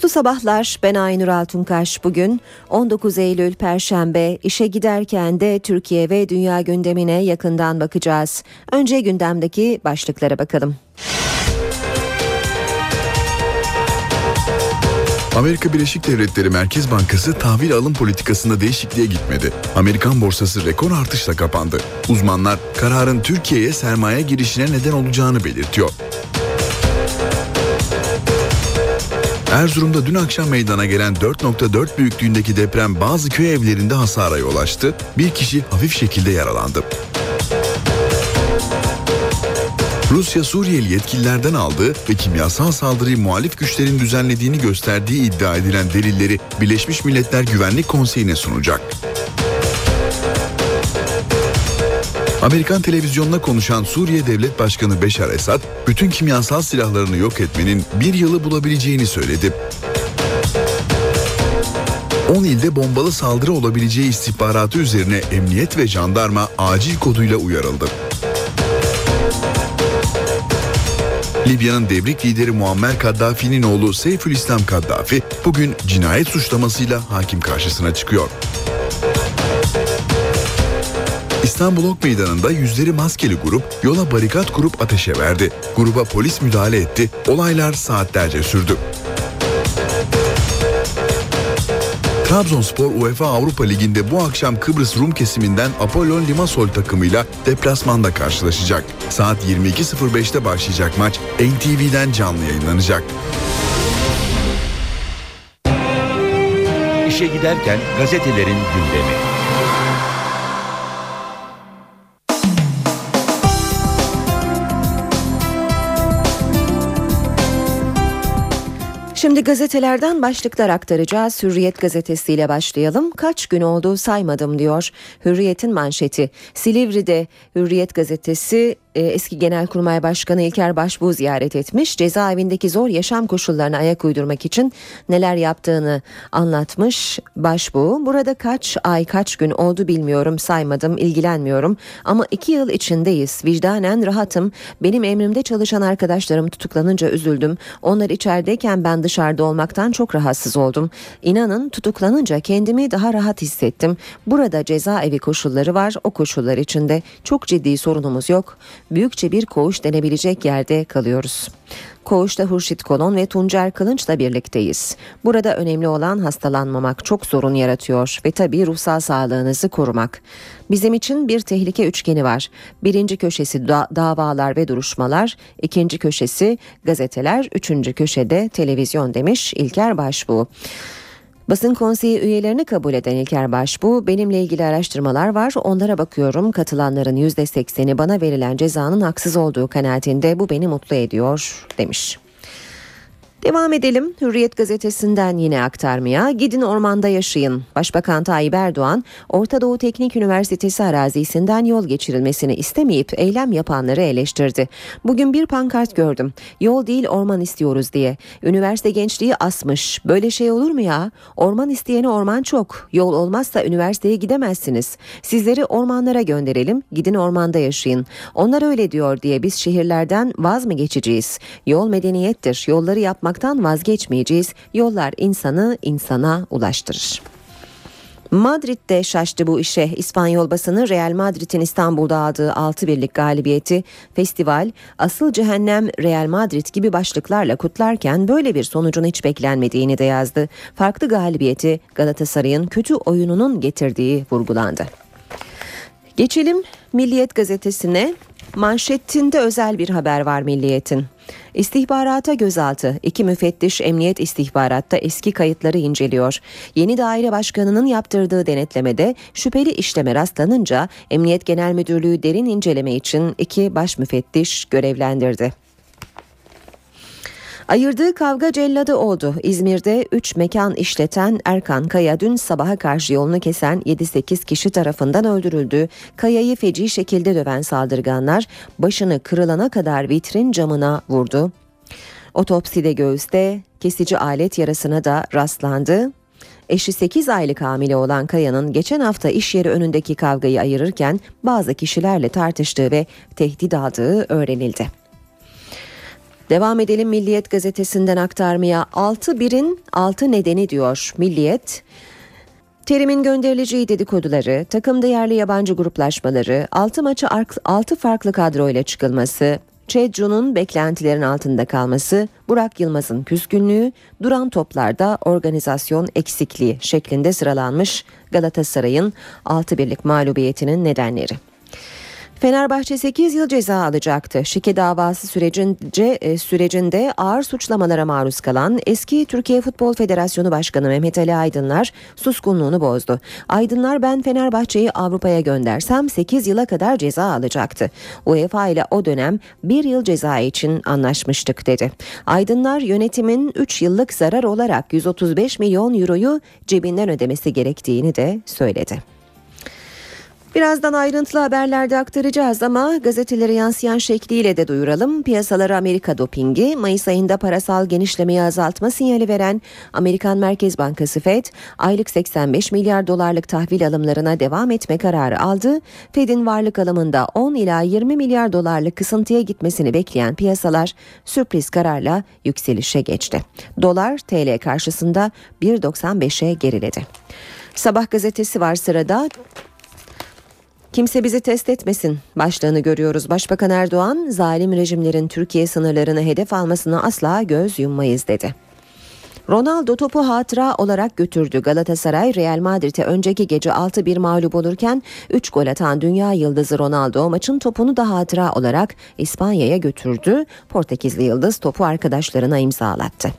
Mutlu sabahlar. Ben Aynur Altunkaş. Bugün 19 Eylül Perşembe işe giderken de Türkiye ve dünya gündemine yakından bakacağız. Önce gündemdeki başlıklara bakalım. Amerika Birleşik Devletleri Merkez Bankası tahvil alım politikasında değişikliğe gitmedi. Amerikan borsası rekor artışla kapandı. Uzmanlar kararın Türkiye'ye sermaye girişine neden olacağını belirtiyor. Erzurum'da dün akşam meydana gelen 4.4 büyüklüğündeki deprem bazı köy evlerinde hasara yol açtı. Bir kişi hafif şekilde yaralandı. Rusya Suriyeli yetkililerden aldığı ve kimyasal saldırıyı muhalif güçlerin düzenlediğini gösterdiği iddia edilen delilleri Birleşmiş Milletler Güvenlik Konseyi'ne sunacak. Amerikan televizyonuna konuşan Suriye Devlet Başkanı Beşar Esad, bütün kimyasal silahlarını yok etmenin bir yılı bulabileceğini söyledi. 10 ilde bombalı saldırı olabileceği istihbaratı üzerine emniyet ve jandarma acil koduyla uyarıldı. Libya'nın devrik lideri Muammer Kaddafi'nin oğlu Seyfülislam Kaddafi bugün cinayet suçlamasıyla hakim karşısına çıkıyor. İstanbul Ok Meydanı'nda yüzleri maskeli grup yola barikat kurup ateşe verdi. Gruba polis müdahale etti. Olaylar saatlerce sürdü. Trabzonspor UEFA Avrupa Ligi'nde bu akşam Kıbrıs Rum kesiminden Apollon Limassol takımıyla deplasmanda karşılaşacak. Saat 22.05'te başlayacak maç NTV'den canlı yayınlanacak. İşe giderken gazetelerin gündemi. Şimdi gazetelerden başlıklar aktaracağız. Hürriyet gazetesiyle başlayalım. Kaç gün oldu saymadım diyor. Hürriyet'in manşeti. Silivri'de Hürriyet gazetesi e, eski Genelkurmay Başkanı İlker Başbuğ ziyaret etmiş. Cezaevindeki zor yaşam koşullarına ayak uydurmak için neler yaptığını anlatmış Başbuğ. Burada kaç ay kaç gün oldu bilmiyorum saymadım ilgilenmiyorum ama iki yıl içindeyiz. Vicdanen rahatım. Benim emrimde çalışan arkadaşlarım tutuklanınca üzüldüm. Onlar içerideyken ben dışarıda olmaktan çok rahatsız oldum. İnanın tutuklanınca kendimi daha rahat hissettim. Burada cezaevi koşulları var. O koşullar içinde çok ciddi sorunumuz yok büyükçe bir koğuş denebilecek yerde kalıyoruz. Koğuşta Hurşit Kolon ve Tuncer Kılınç'la birlikteyiz. Burada önemli olan hastalanmamak çok sorun yaratıyor ve tabii ruhsal sağlığınızı korumak. Bizim için bir tehlike üçgeni var. Birinci köşesi da- davalar ve duruşmalar, ikinci köşesi gazeteler, üçüncü köşede televizyon demiş İlker Başbuğ. Basın konseyi üyelerini kabul eden İlker Başbuğ, benimle ilgili araştırmalar var, onlara bakıyorum. Katılanların %80'i bana verilen cezanın haksız olduğu kanaatinde bu beni mutlu ediyor demiş. Devam edelim Hürriyet gazetesinden yine aktarmaya. Gidin ormanda yaşayın. Başbakan Tayyip Erdoğan, Orta Doğu Teknik Üniversitesi arazisinden yol geçirilmesini istemeyip eylem yapanları eleştirdi. Bugün bir pankart gördüm. Yol değil orman istiyoruz diye. Üniversite gençliği asmış. Böyle şey olur mu ya? Orman isteyeni orman çok. Yol olmazsa üniversiteye gidemezsiniz. Sizleri ormanlara gönderelim. Gidin ormanda yaşayın. Onlar öyle diyor diye biz şehirlerden vaz mı geçeceğiz? Yol medeniyettir. Yolları yapmak yapmaktan vazgeçmeyeceğiz. Yollar insanı insana ulaştırır. Madrid'de şaştı bu işe. İspanyol basını Real Madrid'in İstanbul'da aldığı 6 birlik galibiyeti festival asıl cehennem Real Madrid gibi başlıklarla kutlarken böyle bir sonucun hiç beklenmediğini de yazdı. Farklı galibiyeti Galatasaray'ın kötü oyununun getirdiği vurgulandı. Geçelim Milliyet gazetesine. Manşetinde özel bir haber var Milliyet'in. İstihbarata gözaltı. İki müfettiş emniyet istihbaratta eski kayıtları inceliyor. Yeni daire başkanının yaptırdığı denetlemede şüpheli işleme rastlanınca Emniyet Genel Müdürlüğü derin inceleme için iki baş müfettiş görevlendirdi. Ayırdığı kavga celladı oldu. İzmir'de 3 mekan işleten Erkan Kaya dün sabaha karşı yolunu kesen 7-8 kişi tarafından öldürüldü. Kaya'yı feci şekilde döven saldırganlar başını kırılana kadar vitrin camına vurdu. Otopside göğüste kesici alet yarasına da rastlandı. Eşi 8 aylık hamile olan Kaya'nın geçen hafta iş yeri önündeki kavgayı ayırırken bazı kişilerle tartıştığı ve tehdit aldığı öğrenildi. Devam edelim Milliyet gazetesinden aktarmaya 6 birin 6 nedeni diyor Milliyet. Terim'in gönderileceği dedikoduları, takımda yerli yabancı gruplaşmaları, 6 maçı 6 farklı kadroyla çıkılması, Çedcu'nun beklentilerin altında kalması, Burak Yılmaz'ın küskünlüğü, duran toplarda organizasyon eksikliği şeklinde sıralanmış Galatasaray'ın 6 birlik mağlubiyetinin nedenleri. Fenerbahçe 8 yıl ceza alacaktı. Şike davası sürecince, e, sürecinde ağır suçlamalara maruz kalan eski Türkiye Futbol Federasyonu Başkanı Mehmet Ali Aydınlar suskunluğunu bozdu. Aydınlar ben Fenerbahçe'yi Avrupa'ya göndersem 8 yıla kadar ceza alacaktı. UEFA ile o dönem 1 yıl ceza için anlaşmıştık dedi. Aydınlar yönetimin 3 yıllık zarar olarak 135 milyon euroyu cebinden ödemesi gerektiğini de söyledi. Birazdan ayrıntılı haberlerde aktaracağız ama gazetelere yansıyan şekliyle de duyuralım. Piyasalara Amerika dopingi, Mayıs ayında parasal genişlemeyi azaltma sinyali veren Amerikan Merkez Bankası Fed, aylık 85 milyar dolarlık tahvil alımlarına devam etme kararı aldı. Fed'in varlık alımında 10 ila 20 milyar dolarlık kısıntıya gitmesini bekleyen piyasalar sürpriz kararla yükselişe geçti. Dolar TL karşısında 1.95'e geriledi. Sabah gazetesi var sırada. Kimse bizi test etmesin başlığını görüyoruz. Başbakan Erdoğan zalim rejimlerin Türkiye sınırlarını hedef almasına asla göz yummayız dedi. Ronaldo topu hatıra olarak götürdü. Galatasaray Real Madrid'e önceki gece 6-1 mağlup olurken 3 gol atan dünya yıldızı Ronaldo maçın topunu da hatıra olarak İspanya'ya götürdü. Portekizli yıldız topu arkadaşlarına imzalattı.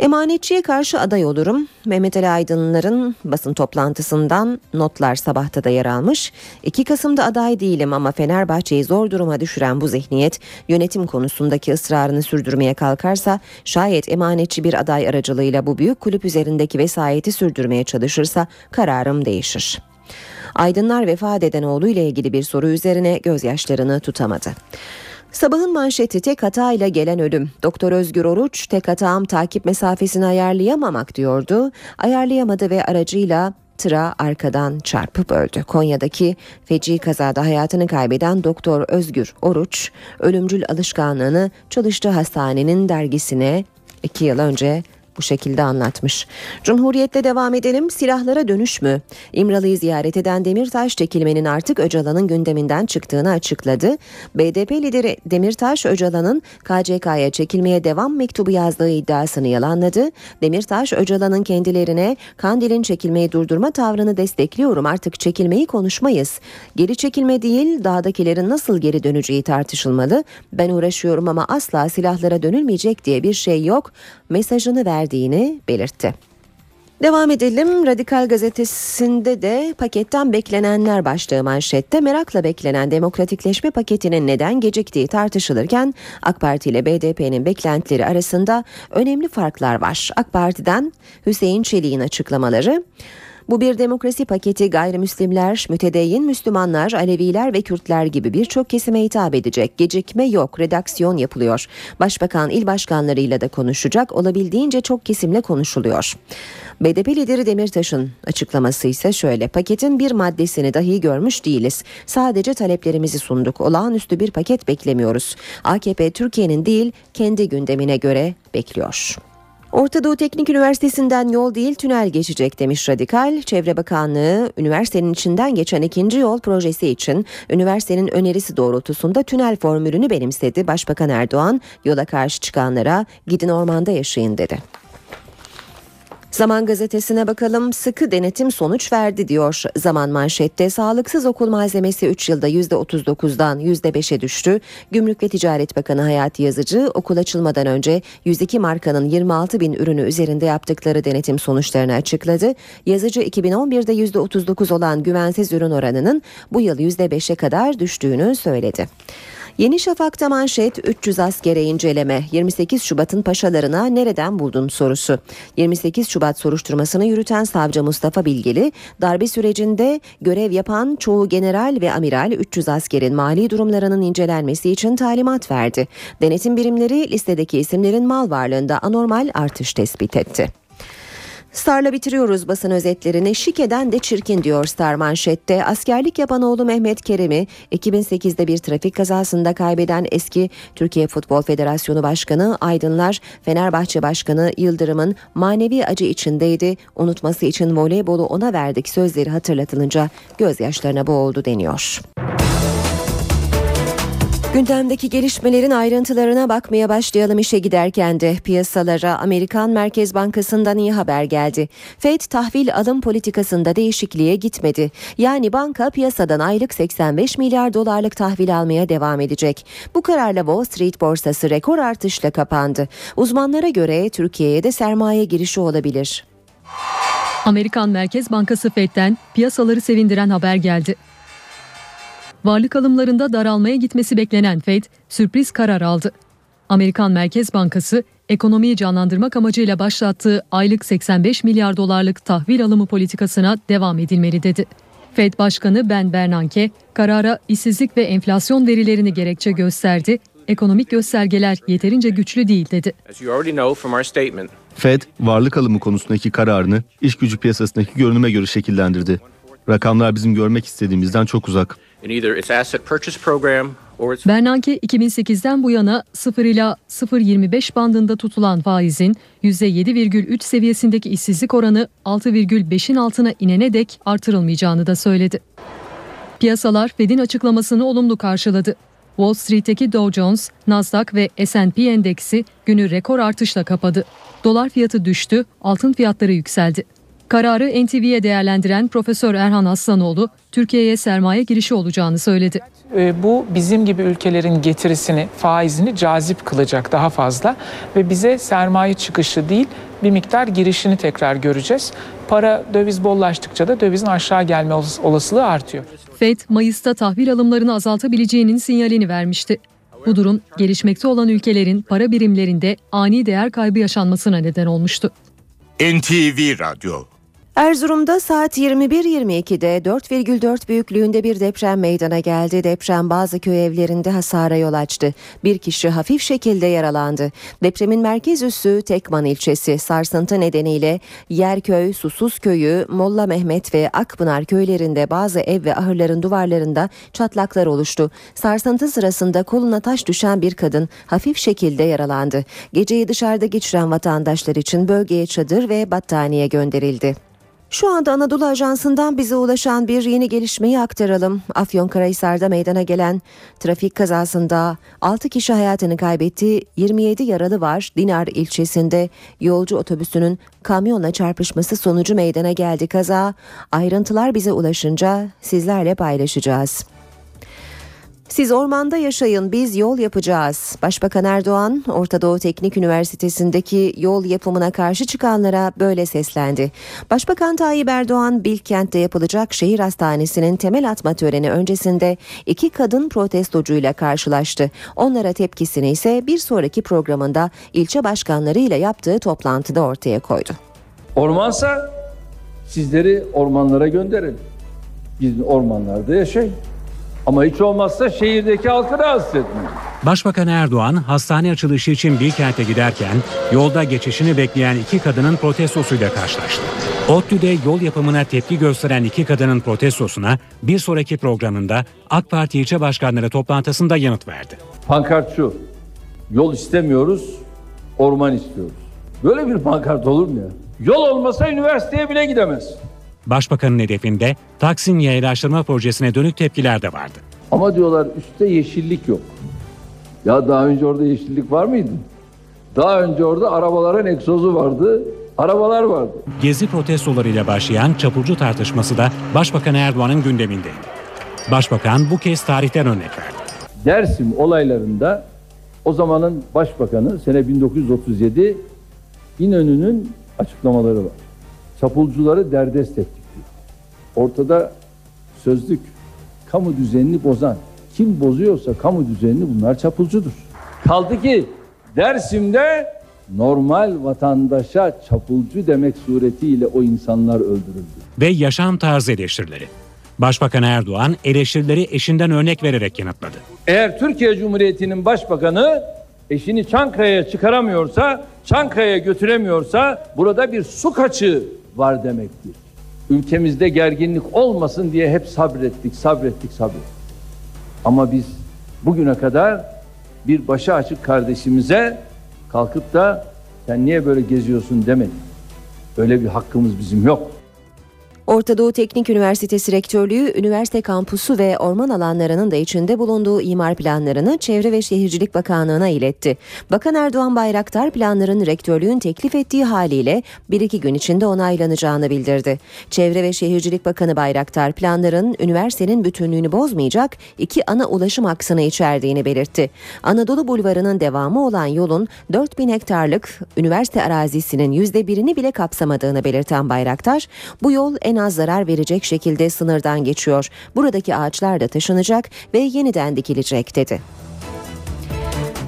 Emanetçiye karşı aday olurum. Mehmet Ali Aydınlar'ın basın toplantısından notlar sabahta da yer almış. 2 Kasım'da aday değilim ama Fenerbahçe'yi zor duruma düşüren bu zihniyet yönetim konusundaki ısrarını sürdürmeye kalkarsa şayet emanetçi bir aday aracılığıyla bu büyük kulüp üzerindeki vesayeti sürdürmeye çalışırsa kararım değişir. Aydınlar vefat eden oğlu ile ilgili bir soru üzerine gözyaşlarını tutamadı. Sabahın manşeti tek hatayla gelen ölüm. Doktor Özgür Oruç tek hatam takip mesafesini ayarlayamamak diyordu. Ayarlayamadı ve aracıyla tıra arkadan çarpıp öldü. Konya'daki feci kazada hayatını kaybeden Doktor Özgür Oruç ölümcül alışkanlığını çalıştığı hastanenin dergisine iki yıl önce bu şekilde anlatmış. Cumhuriyetle devam edelim. Silahlara dönüş mü? İmralı'yı ziyaret eden Demirtaş çekilmenin artık Öcalan'ın gündeminden çıktığını açıkladı. BDP lideri Demirtaş Öcalan'ın KCK'ya çekilmeye devam mektubu yazdığı iddiasını yalanladı. Demirtaş Öcalan'ın kendilerine Kandil'in çekilmeyi durdurma tavrını destekliyorum artık çekilmeyi konuşmayız. Geri çekilme değil dağdakilerin nasıl geri döneceği tartışılmalı. Ben uğraşıyorum ama asla silahlara dönülmeyecek diye bir şey yok mesajını verdiğini belirtti. Devam edelim. Radikal gazetesinde de paketten beklenenler başlığı manşette merakla beklenen demokratikleşme paketinin neden geciktiği tartışılırken AK Parti ile BDP'nin beklentileri arasında önemli farklar var. AK Parti'den Hüseyin Çelik'in açıklamaları bu bir demokrasi paketi gayrimüslimler, mütedeyyin Müslümanlar, Aleviler ve Kürtler gibi birçok kesime hitap edecek. Gecikme yok, redaksiyon yapılıyor. Başbakan il başkanlarıyla da konuşacak, olabildiğince çok kesimle konuşuluyor. BDP lideri Demirtaş'ın açıklaması ise şöyle. Paketin bir maddesini dahi görmüş değiliz. Sadece taleplerimizi sunduk. Olağanüstü bir paket beklemiyoruz. AKP Türkiye'nin değil kendi gündemine göre bekliyor. Orta Doğu Teknik Üniversitesi'nden yol değil tünel geçecek demiş Radikal. Çevre Bakanlığı üniversitenin içinden geçen ikinci yol projesi için üniversitenin önerisi doğrultusunda tünel formülünü benimsedi. Başbakan Erdoğan yola karşı çıkanlara gidin ormanda yaşayın dedi. Zaman gazetesine bakalım sıkı denetim sonuç verdi diyor. Zaman manşette sağlıksız okul malzemesi 3 yılda %39'dan %5'e düştü. Gümrük ve Ticaret Bakanı Hayati Yazıcı okul açılmadan önce 102 markanın 26 bin ürünü üzerinde yaptıkları denetim sonuçlarını açıkladı. Yazıcı 2011'de %39 olan güvensiz ürün oranının bu yıl %5'e kadar düştüğünü söyledi. Yeni Şafak'ta manşet 300 askere inceleme. 28 Şubat'ın paşalarına nereden buldun sorusu. 28 Şubat soruşturmasını yürüten savcı Mustafa Bilgili, darbe sürecinde görev yapan çoğu general ve amiral 300 askerin mali durumlarının incelenmesi için talimat verdi. Denetim birimleri listedeki isimlerin mal varlığında anormal artış tespit etti. Star'la bitiriyoruz basın özetlerini. Şikeden de çirkin diyor Star manşette. Askerlik yapan oğlu Mehmet Kerem'i 2008'de bir trafik kazasında kaybeden eski Türkiye Futbol Federasyonu Başkanı Aydınlar, Fenerbahçe Başkanı Yıldırım'ın manevi acı içindeydi. Unutması için voleybolu ona verdik sözleri hatırlatılınca gözyaşlarına boğuldu deniyor. Gündemdeki gelişmelerin ayrıntılarına bakmaya başlayalım işe giderken de piyasalara Amerikan Merkez Bankası'ndan iyi haber geldi. Fed tahvil alım politikasında değişikliğe gitmedi. Yani banka piyasadan aylık 85 milyar dolarlık tahvil almaya devam edecek. Bu kararla Wall Street borsası rekor artışla kapandı. Uzmanlara göre Türkiye'ye de sermaye girişi olabilir. Amerikan Merkez Bankası Fed'den piyasaları sevindiren haber geldi. Varlık alımlarında daralmaya gitmesi beklenen Fed sürpriz karar aldı. Amerikan Merkez Bankası ekonomiyi canlandırmak amacıyla başlattığı aylık 85 milyar dolarlık tahvil alımı politikasına devam edilmeli dedi. Fed Başkanı Ben Bernanke karara işsizlik ve enflasyon verilerini gerekçe gösterdi. Ekonomik göstergeler yeterince güçlü değil dedi. Fed varlık alımı konusundaki kararını iş gücü piyasasındaki görünüme göre şekillendirdi. Rakamlar bizim görmek istediğimizden çok uzak. Bernanke 2008'den bu yana 0 ila 0.25 bandında tutulan faizin %7,3 seviyesindeki işsizlik oranı 6,5'in altına inene dek artırılmayacağını da söyledi. Piyasalar Fed'in açıklamasını olumlu karşıladı. Wall Street'teki Dow Jones, Nasdaq ve S&P endeksi günü rekor artışla kapadı. Dolar fiyatı düştü, altın fiyatları yükseldi. Kararı NTV'ye değerlendiren Profesör Erhan Aslanoğlu, Türkiye'ye sermaye girişi olacağını söyledi. E, bu bizim gibi ülkelerin getirisini, faizini cazip kılacak daha fazla ve bize sermaye çıkışı değil bir miktar girişini tekrar göreceğiz. Para döviz bollaştıkça da dövizin aşağı gelme olasılığı artıyor. Fed Mayıs'ta tahvil alımlarını azaltabileceğinin sinyalini vermişti. Bu durum gelişmekte olan ülkelerin para birimlerinde ani değer kaybı yaşanmasına neden olmuştu. NTV Radyo Erzurum'da saat 21.22'de 4,4 büyüklüğünde bir deprem meydana geldi. Deprem bazı köy evlerinde hasara yol açtı. Bir kişi hafif şekilde yaralandı. Depremin merkez üssü Tekman ilçesi sarsıntı nedeniyle Yerköy, Susuz köyü, Molla Mehmet ve Akpınar köylerinde bazı ev ve ahırların duvarlarında çatlaklar oluştu. Sarsıntı sırasında koluna taş düşen bir kadın hafif şekilde yaralandı. Geceyi dışarıda geçiren vatandaşlar için bölgeye çadır ve battaniye gönderildi. Şu anda Anadolu Ajansı'ndan bize ulaşan bir yeni gelişmeyi aktaralım. Afyonkarahisar'da meydana gelen trafik kazasında 6 kişi hayatını kaybetti, 27 yaralı var. Dinar ilçesinde yolcu otobüsünün kamyonla çarpışması sonucu meydana geldi kaza. Ayrıntılar bize ulaşınca sizlerle paylaşacağız. Siz ormanda yaşayın biz yol yapacağız. Başbakan Erdoğan Orta Doğu Teknik Üniversitesi'ndeki yol yapımına karşı çıkanlara böyle seslendi. Başbakan Tayyip Erdoğan Bilkent'te yapılacak şehir hastanesinin temel atma töreni öncesinde iki kadın protestocuyla karşılaştı. Onlara tepkisini ise bir sonraki programında ilçe başkanlarıyla yaptığı toplantıda ortaya koydu. Ormansa sizleri ormanlara gönderelim. Biz ormanlarda yaşayın. Ama hiç olmazsa şehirdeki halkı rahatsız etmeyin. Başbakan Erdoğan hastane açılışı için Bilkent'e giderken yolda geçişini bekleyen iki kadının protestosuyla karşılaştı. ODTÜ'de yol yapımına tepki gösteren iki kadının protestosuna bir sonraki programında AK Parti ilçe başkanları toplantısında yanıt verdi. Pankart şu, yol istemiyoruz, orman istiyoruz. Böyle bir pankart olur mu ya? Yol olmasa üniversiteye bile gidemez. Başbakanın hedefinde Taksim Yaylaştırma Projesi'ne dönük tepkiler de vardı. Ama diyorlar üstte yeşillik yok. Ya daha önce orada yeşillik var mıydı? Daha önce orada arabaların egzozu vardı, arabalar vardı. Gezi protestolarıyla başlayan çapulcu tartışması da Başbakan Erdoğan'ın gündemindeydi. Başbakan bu kez tarihten örnek verdi. Dersim olaylarında o zamanın başbakanı sene 1937 İnönü'nün açıklamaları var çapulcuları derdest ettik diyor. Ortada sözlük, kamu düzenini bozan, Kim bozuyorsa kamu düzenini bunlar çapulcudur. Kaldı ki Dersim'de normal vatandaşa çapulcu demek suretiyle o insanlar öldürüldü. Ve yaşam tarzı eleştirileri. Başbakan Erdoğan eleştirileri eşinden örnek vererek yanıtladı. Eğer Türkiye Cumhuriyeti'nin başbakanı eşini Çankaya'ya çıkaramıyorsa, Çankaya'ya götüremiyorsa burada bir su kaçığı var demektir. Ülkemizde gerginlik olmasın diye hep sabrettik, sabrettik, sabrettik. Ama biz bugüne kadar bir başı açık kardeşimize kalkıp da sen niye böyle geziyorsun demedik. Öyle bir hakkımız bizim yok. Orta Doğu Teknik Üniversitesi Rektörlüğü, üniversite kampusu ve orman alanlarının da içinde bulunduğu imar planlarını Çevre ve Şehircilik Bakanlığı'na iletti. Bakan Erdoğan Bayraktar planların rektörlüğün teklif ettiği haliyle bir iki gün içinde onaylanacağını bildirdi. Çevre ve Şehircilik Bakanı Bayraktar planların üniversitenin bütünlüğünü bozmayacak iki ana ulaşım aksını içerdiğini belirtti. Anadolu Bulvarı'nın devamı olan yolun 4000 hektarlık üniversite arazisinin %1'ini bile kapsamadığını belirten Bayraktar, bu yol en az zarar verecek şekilde sınırdan geçiyor. Buradaki ağaçlar da taşınacak ve yeniden dikilecek dedi.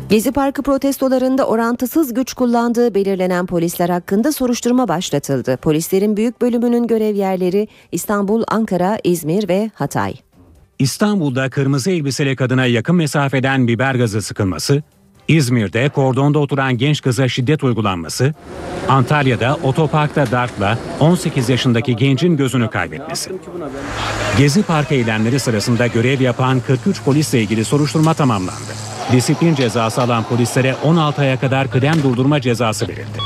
Gezi Parkı protestolarında orantısız güç kullandığı belirlenen polisler hakkında soruşturma başlatıldı. Polislerin büyük bölümünün görev yerleri İstanbul, Ankara, İzmir ve Hatay. İstanbul'da kırmızı elbiseli kadına yakın mesafeden biber gazı sıkılması, İzmir'de kordonda oturan genç kıza şiddet uygulanması, Antalya'da otoparkta dartla 18 yaşındaki gencin gözünü kaybetmesi. Gezi Park eylemleri sırasında görev yapan 43 polisle ilgili soruşturma tamamlandı. Disiplin cezası alan polislere 16 aya kadar kıdem durdurma cezası verildi.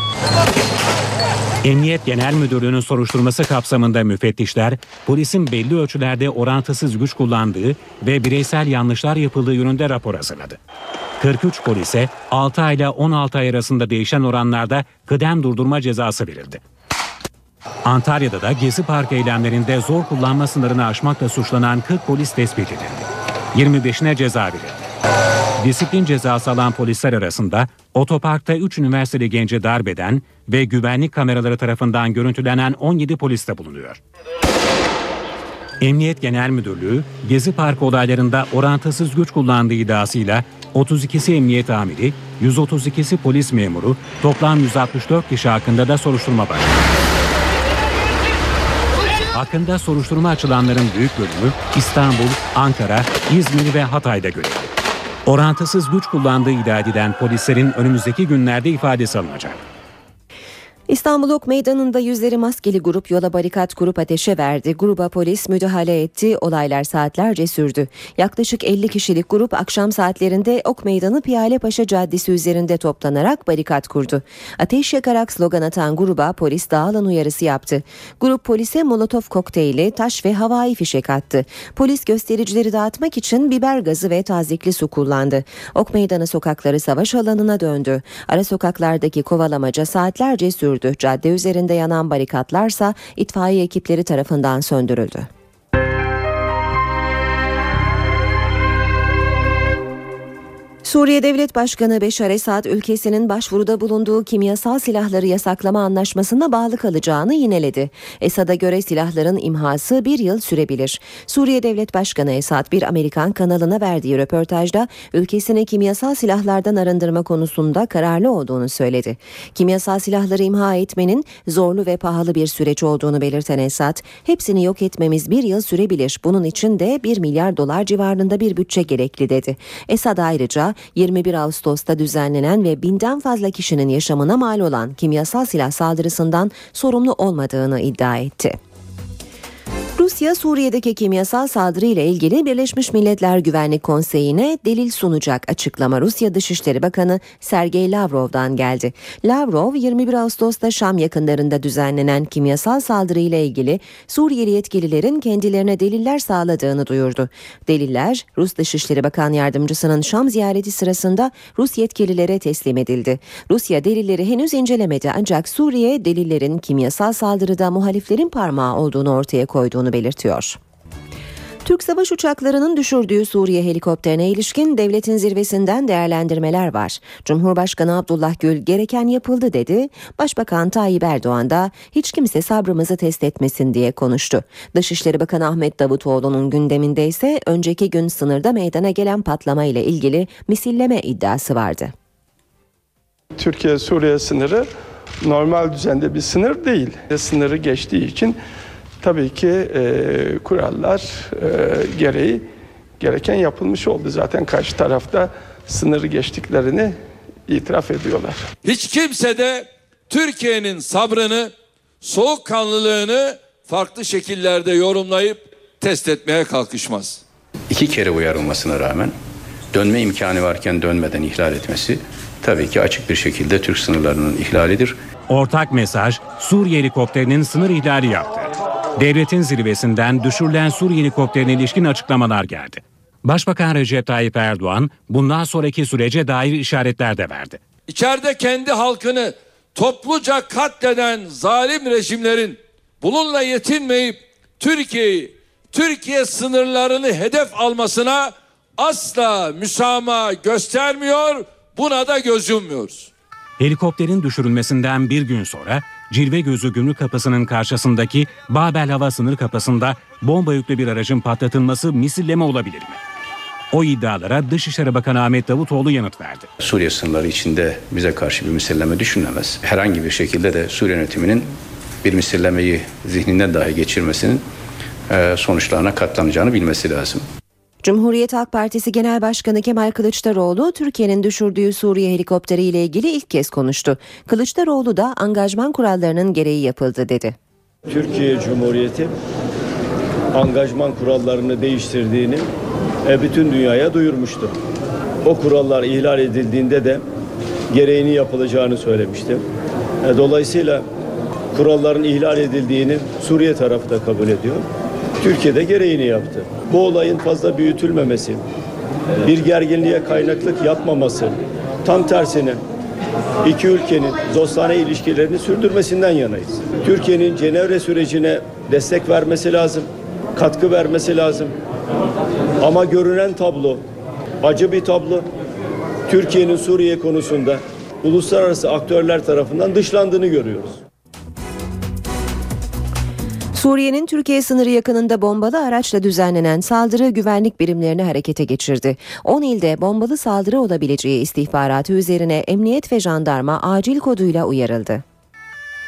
Emniyet Genel Müdürlüğü'nün soruşturması kapsamında müfettişler polisin belli ölçülerde orantısız güç kullandığı ve bireysel yanlışlar yapıldığı yönünde rapor hazırladı. 43 polise 6 ay ile 16 ay arasında değişen oranlarda kıdem durdurma cezası verildi. Antalya'da da Gezi Park eylemlerinde zor kullanma sınırını aşmakla suçlanan 40 polis tespit edildi. 25'ine ceza verildi. Disiplin cezası alan polisler arasında otoparkta 3 üniversiteli gence darbeden ve güvenlik kameraları tarafından görüntülenen 17 polis de bulunuyor. Emniyet Genel Müdürlüğü, Gezi Parkı olaylarında orantısız güç kullandığı iddiasıyla 32'si emniyet amiri, 132'si polis memuru, toplam 164 kişi hakkında da soruşturma başlattı. Hakkında soruşturma açılanların büyük bölümü İstanbul, Ankara, İzmir ve Hatay'da görevli. Orantısız güç kullandığı iddia edilen polislerin önümüzdeki günlerde ifadesi alınacak. İstanbul Ok Meydanı'nda yüzleri maskeli grup yola barikat kurup ateşe verdi. Gruba polis müdahale etti. Olaylar saatlerce sürdü. Yaklaşık 50 kişilik grup akşam saatlerinde Ok Meydanı Piyale Paşa Caddesi üzerinde toplanarak barikat kurdu. Ateş yakarak slogan atan gruba polis dağılan uyarısı yaptı. Grup polise molotof kokteyli, taş ve havai fişek attı. Polis göstericileri dağıtmak için biber gazı ve tazikli su kullandı. Ok Meydanı sokakları savaş alanına döndü. Ara sokaklardaki kovalamaca saatlerce sürdü sürdü. Cadde üzerinde yanan barikatlarsa itfaiye ekipleri tarafından söndürüldü. Suriye Devlet Başkanı Beşar Esad ülkesinin başvuruda bulunduğu kimyasal silahları yasaklama anlaşmasına bağlı kalacağını yineledi. Esad'a göre silahların imhası bir yıl sürebilir. Suriye Devlet Başkanı Esad bir Amerikan kanalına verdiği röportajda ülkesini kimyasal silahlardan arındırma konusunda kararlı olduğunu söyledi. Kimyasal silahları imha etmenin zorlu ve pahalı bir süreç olduğunu belirten Esad, hepsini yok etmemiz bir yıl sürebilir. Bunun için de 1 milyar dolar civarında bir bütçe gerekli dedi. Esad ayrıca 21 Ağustos'ta düzenlenen ve binden fazla kişinin yaşamına mal olan kimyasal silah saldırısından sorumlu olmadığını iddia etti. Rusya Suriye'deki kimyasal saldırı ile ilgili Birleşmiş Milletler Güvenlik Konseyi'ne delil sunacak açıklama Rusya Dışişleri Bakanı Sergey Lavrov'dan geldi. Lavrov 21 Ağustos'ta Şam yakınlarında düzenlenen kimyasal saldırı ile ilgili Suriyeli yetkililerin kendilerine deliller sağladığını duyurdu. Deliller Rus Dışişleri Bakan Yardımcısının Şam ziyareti sırasında Rus yetkililere teslim edildi. Rusya delilleri henüz incelemedi ancak Suriye delillerin kimyasal saldırıda muhaliflerin parmağı olduğunu ortaya koyduğunu belirtiyor. Türk savaş uçaklarının düşürdüğü Suriye helikopterine ilişkin devletin zirvesinden değerlendirmeler var. Cumhurbaşkanı Abdullah Gül gereken yapıldı dedi. Başbakan Tayyip Erdoğan da hiç kimse sabrımızı test etmesin diye konuştu. Dışişleri Bakanı Ahmet Davutoğlu'nun gündeminde ise önceki gün sınırda meydana gelen patlama ile ilgili misilleme iddiası vardı. Türkiye-Suriye sınırı normal düzende bir sınır değil. Sınırı geçtiği için tabii ki e, kurallar e, gereği gereken yapılmış oldu. Zaten karşı tarafta sınırı geçtiklerini itiraf ediyorlar. Hiç kimse de Türkiye'nin sabrını, soğukkanlılığını farklı şekillerde yorumlayıp test etmeye kalkışmaz. İki kere uyarılmasına rağmen dönme imkanı varken dönmeden ihlal etmesi tabii ki açık bir şekilde Türk sınırlarının ihlalidir. Ortak mesaj Suriye helikopterinin sınır ihlali yaptı. Devletin zirvesinden düşürülen Suriye helikopterine ilişkin açıklamalar geldi. Başbakan Recep Tayyip Erdoğan bundan sonraki sürece dair işaretler de verdi. İçeride kendi halkını topluca katleden zalim rejimlerin bununla yetinmeyip Türkiye'yi, Türkiye sınırlarını hedef almasına asla müsamaha göstermiyor, buna da göz yummuyoruz. Helikopterin düşürülmesinden bir gün sonra Cilve Gözü Gümrük Kapısı'nın karşısındaki Babel Hava Sınır Kapısı'nda bomba yüklü bir aracın patlatılması misilleme olabilir mi? O iddialara Dışişleri Bakanı Ahmet Davutoğlu yanıt verdi. Suriye sınırları içinde bize karşı bir misilleme düşünülemez. Herhangi bir şekilde de Suriye yönetiminin bir misillemeyi zihninden dahi geçirmesinin e, sonuçlarına katlanacağını bilmesi lazım. Cumhuriyet Halk Partisi Genel Başkanı Kemal Kılıçdaroğlu Türkiye'nin düşürdüğü Suriye helikopteri ile ilgili ilk kez konuştu. Kılıçdaroğlu da angajman kurallarının gereği yapıldı dedi. Türkiye Cumhuriyeti angajman kurallarını değiştirdiğini e, bütün dünyaya duyurmuştu. O kurallar ihlal edildiğinde de gereğini yapılacağını söylemişti. E, dolayısıyla kuralların ihlal edildiğini Suriye tarafı da kabul ediyor. Türkiye'de gereğini yaptı. Bu olayın fazla büyütülmemesi, bir gerginliğe kaynaklık yapmaması, tam tersine iki ülkenin dostane ilişkilerini sürdürmesinden yanayız. Türkiye'nin Cenevre sürecine destek vermesi lazım, katkı vermesi lazım. Ama görünen tablo acı bir tablo. Türkiye'nin Suriye konusunda uluslararası aktörler tarafından dışlandığını görüyoruz. Suriye'nin Türkiye sınırı yakınında bombalı araçla düzenlenen saldırı güvenlik birimlerini harekete geçirdi. 10 ilde bombalı saldırı olabileceği istihbaratı üzerine emniyet ve jandarma acil koduyla uyarıldı.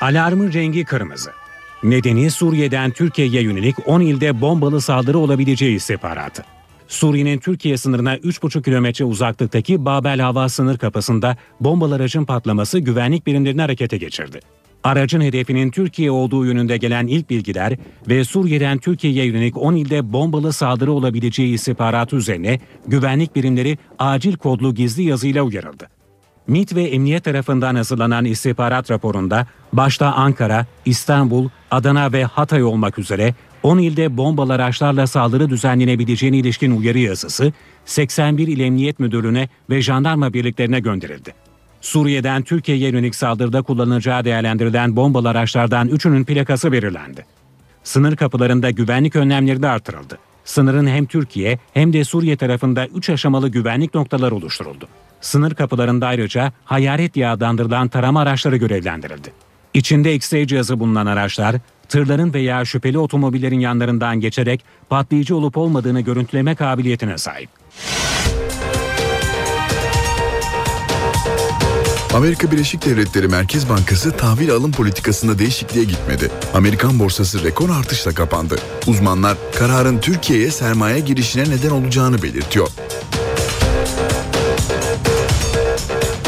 Alarmın rengi kırmızı. Nedeni Suriye'den Türkiye'ye yönelik 10 ilde bombalı saldırı olabileceği istihbaratı. Suriye'nin Türkiye sınırına 3,5 kilometre uzaklıktaki Babel Hava Sınır Kapısı'nda bombalı aracın patlaması güvenlik birimlerini harekete geçirdi. Aracın hedefinin Türkiye olduğu yönünde gelen ilk bilgiler ve Suriye'den Türkiye'ye yönelik 10 ilde bombalı saldırı olabileceği istihbaratı üzerine güvenlik birimleri acil kodlu gizli yazıyla uyarıldı. MİT ve emniyet tarafından hazırlanan istihbarat raporunda başta Ankara, İstanbul, Adana ve Hatay olmak üzere 10 ilde bombalı araçlarla saldırı düzenlenebileceğine ilişkin uyarı yazısı 81 İl Emniyet Müdürlüğü'ne ve jandarma birliklerine gönderildi. Suriye'den Türkiye'ye yönelik saldırıda kullanılacağı değerlendirilen bombalı araçlardan üçünün plakası belirlendi. Sınır kapılarında güvenlik önlemleri de artırıldı. Sınırın hem Türkiye hem de Suriye tarafında 3 aşamalı güvenlik noktaları oluşturuldu. Sınır kapılarında ayrıca hayaret diye tarama araçları görevlendirildi. İçinde X-ray cihazı bulunan araçlar, tırların veya şüpheli otomobillerin yanlarından geçerek patlayıcı olup olmadığını görüntüleme kabiliyetine sahip. Amerika Birleşik Devletleri Merkez Bankası tahvil alım politikasında değişikliğe gitmedi. Amerikan borsası rekor artışla kapandı. Uzmanlar kararın Türkiye'ye sermaye girişine neden olacağını belirtiyor.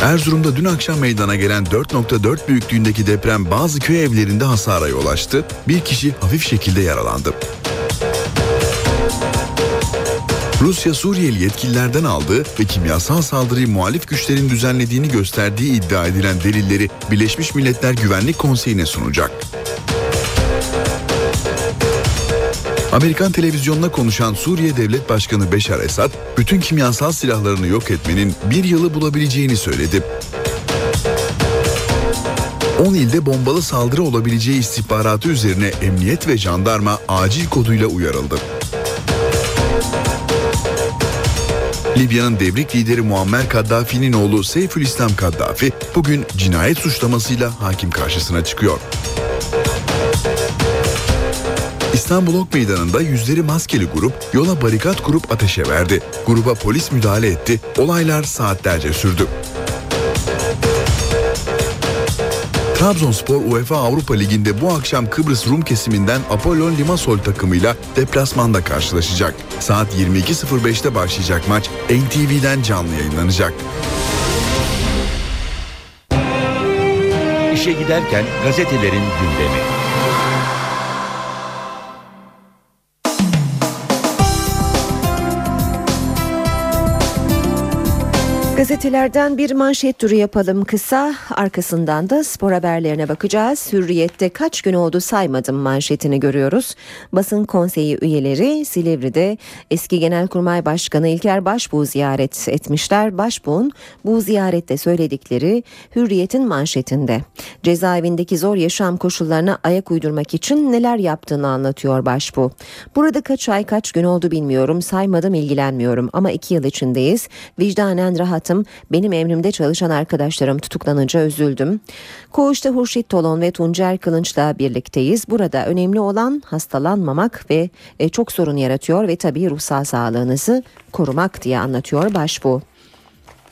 Erzurum'da dün akşam meydana gelen 4.4 büyüklüğündeki deprem bazı köy evlerinde hasara yol açtı. Bir kişi hafif şekilde yaralandı. Rusya Suriyeli yetkililerden aldığı ve kimyasal saldırıyı muhalif güçlerin düzenlediğini gösterdiği iddia edilen delilleri Birleşmiş Milletler Güvenlik Konseyi'ne sunacak. Amerikan televizyonuna konuşan Suriye Devlet Başkanı Beşar Esad, bütün kimyasal silahlarını yok etmenin bir yılı bulabileceğini söyledi. 10 ilde bombalı saldırı olabileceği istihbaratı üzerine emniyet ve jandarma acil koduyla uyarıldı. Libya'nın devrik lideri Muammer Kaddafi'nin oğlu Seyfülislam Kaddafi bugün cinayet suçlamasıyla hakim karşısına çıkıyor. İstanbul Ok Meydanı'nda yüzleri maskeli grup yola barikat kurup ateşe verdi. Gruba polis müdahale etti. Olaylar saatlerce sürdü. Trabzonspor UEFA Avrupa Ligi'nde bu akşam Kıbrıs Rum kesiminden Apollon Limassol takımıyla deplasmanda karşılaşacak. Saat 22.05'te başlayacak maç NTV'den canlı yayınlanacak. İşe giderken gazetelerin gündemi. Gazetelerden bir manşet turu yapalım kısa. Arkasından da spor haberlerine bakacağız. Hürriyette kaç gün oldu saymadım manşetini görüyoruz. Basın konseyi üyeleri Silivri'de eski Genelkurmay Başkanı İlker Başbuğ ziyaret etmişler. Başbuğ'un bu ziyarette söyledikleri Hürriyet'in manşetinde. Cezaevindeki zor yaşam koşullarına ayak uydurmak için neler yaptığını anlatıyor Başbuğ. Burada kaç ay kaç gün oldu bilmiyorum saymadım ilgilenmiyorum ama iki yıl içindeyiz. Vicdanen rahat hayatım benim emrimde çalışan arkadaşlarım tutuklanınca üzüldüm. Koğuşta Hurşit Tolon ve Tuncer Kılınç'la birlikteyiz. Burada önemli olan hastalanmamak ve e, çok sorun yaratıyor ve tabii ruhsal sağlığınızı korumak diye anlatıyor başbu.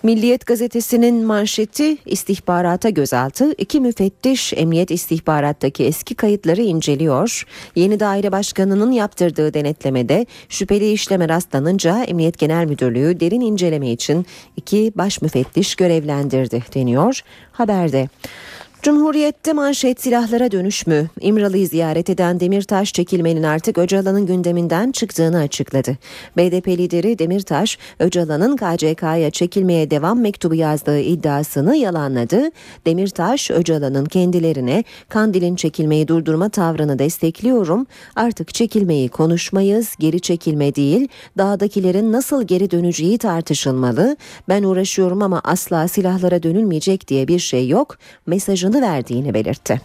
Milliyet gazetesinin manşeti istihbarata gözaltı. İki müfettiş emniyet istihbarattaki eski kayıtları inceliyor. Yeni daire başkanının yaptırdığı denetlemede şüpheli işleme rastlanınca Emniyet Genel Müdürlüğü derin inceleme için iki baş müfettiş görevlendirdi deniyor haberde. Cumhuriyette manşet silahlara dönüş mü? İmralı'yı ziyaret eden Demirtaş çekilmenin artık Öcalan'ın gündeminden çıktığını açıkladı. BDP lideri Demirtaş, Öcalan'ın KCK'ya çekilmeye devam mektubu yazdığı iddiasını yalanladı. Demirtaş, Öcalan'ın kendilerine Kandil'in çekilmeyi durdurma tavrını destekliyorum. Artık çekilmeyi konuşmayız, geri çekilme değil, dağdakilerin nasıl geri döneceği tartışılmalı. Ben uğraşıyorum ama asla silahlara dönülmeyecek diye bir şey yok. Mesajını kararını verdiğini belirtti.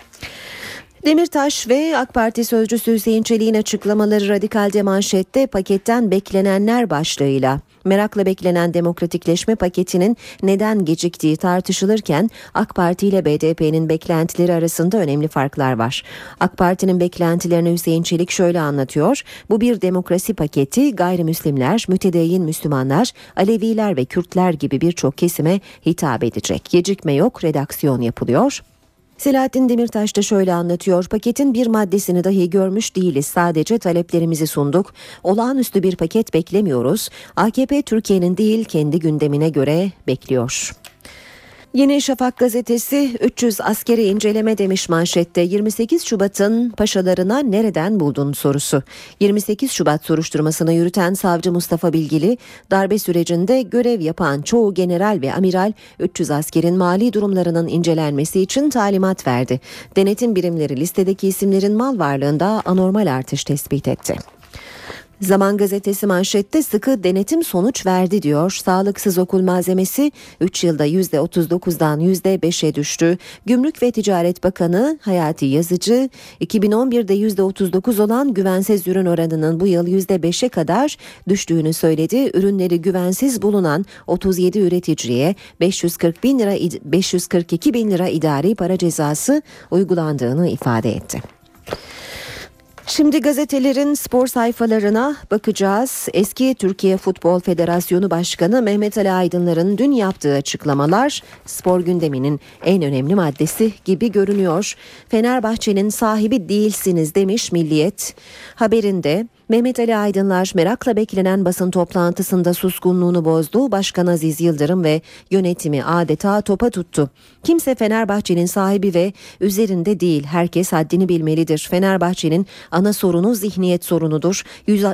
Demirtaş ve AK Parti sözcüsü Hüseyin Çelik'in açıklamaları radikalde manşette paketten beklenenler başlığıyla merakla beklenen demokratikleşme paketinin neden geciktiği tartışılırken AK Parti ile BDP'nin beklentileri arasında önemli farklar var. AK Parti'nin beklentilerini Hüseyin Çelik şöyle anlatıyor. Bu bir demokrasi paketi gayrimüslimler, mütedeyyin Müslümanlar, Aleviler ve Kürtler gibi birçok kesime hitap edecek. Gecikme yok, redaksiyon yapılıyor. Selahattin Demirtaş da şöyle anlatıyor. Paketin bir maddesini dahi görmüş değiliz. Sadece taleplerimizi sunduk. Olağanüstü bir paket beklemiyoruz. AKP Türkiye'nin değil kendi gündemine göre bekliyor. Yeni Şafak gazetesi 300 askeri inceleme demiş manşette 28 Şubat'ın paşalarına nereden buldun sorusu. 28 Şubat soruşturmasını yürüten savcı Mustafa Bilgili darbe sürecinde görev yapan çoğu general ve amiral 300 askerin mali durumlarının incelenmesi için talimat verdi. Denetim birimleri listedeki isimlerin mal varlığında anormal artış tespit etti. Zaman gazetesi manşette sıkı denetim sonuç verdi diyor. Sağlıksız okul malzemesi 3 yılda %39'dan %5'e düştü. Gümrük ve Ticaret Bakanı Hayati Yazıcı 2011'de %39 olan güvensiz ürün oranının bu yıl %5'e kadar düştüğünü söyledi. Ürünleri güvensiz bulunan 37 üreticiye 540 bin lira 542 bin lira idari para cezası uygulandığını ifade etti. Şimdi gazetelerin spor sayfalarına bakacağız. Eski Türkiye Futbol Federasyonu Başkanı Mehmet Ali Aydınlar'ın dün yaptığı açıklamalar spor gündeminin en önemli maddesi gibi görünüyor. Fenerbahçe'nin sahibi değilsiniz demiş Milliyet. Haberinde Mehmet Ali Aydınlar merakla beklenen basın toplantısında suskunluğunu bozdu. Başkan Aziz Yıldırım ve yönetimi adeta topa tuttu. Kimse Fenerbahçe'nin sahibi ve üzerinde değil. Herkes haddini bilmelidir. Fenerbahçe'nin ana sorunu zihniyet sorunudur.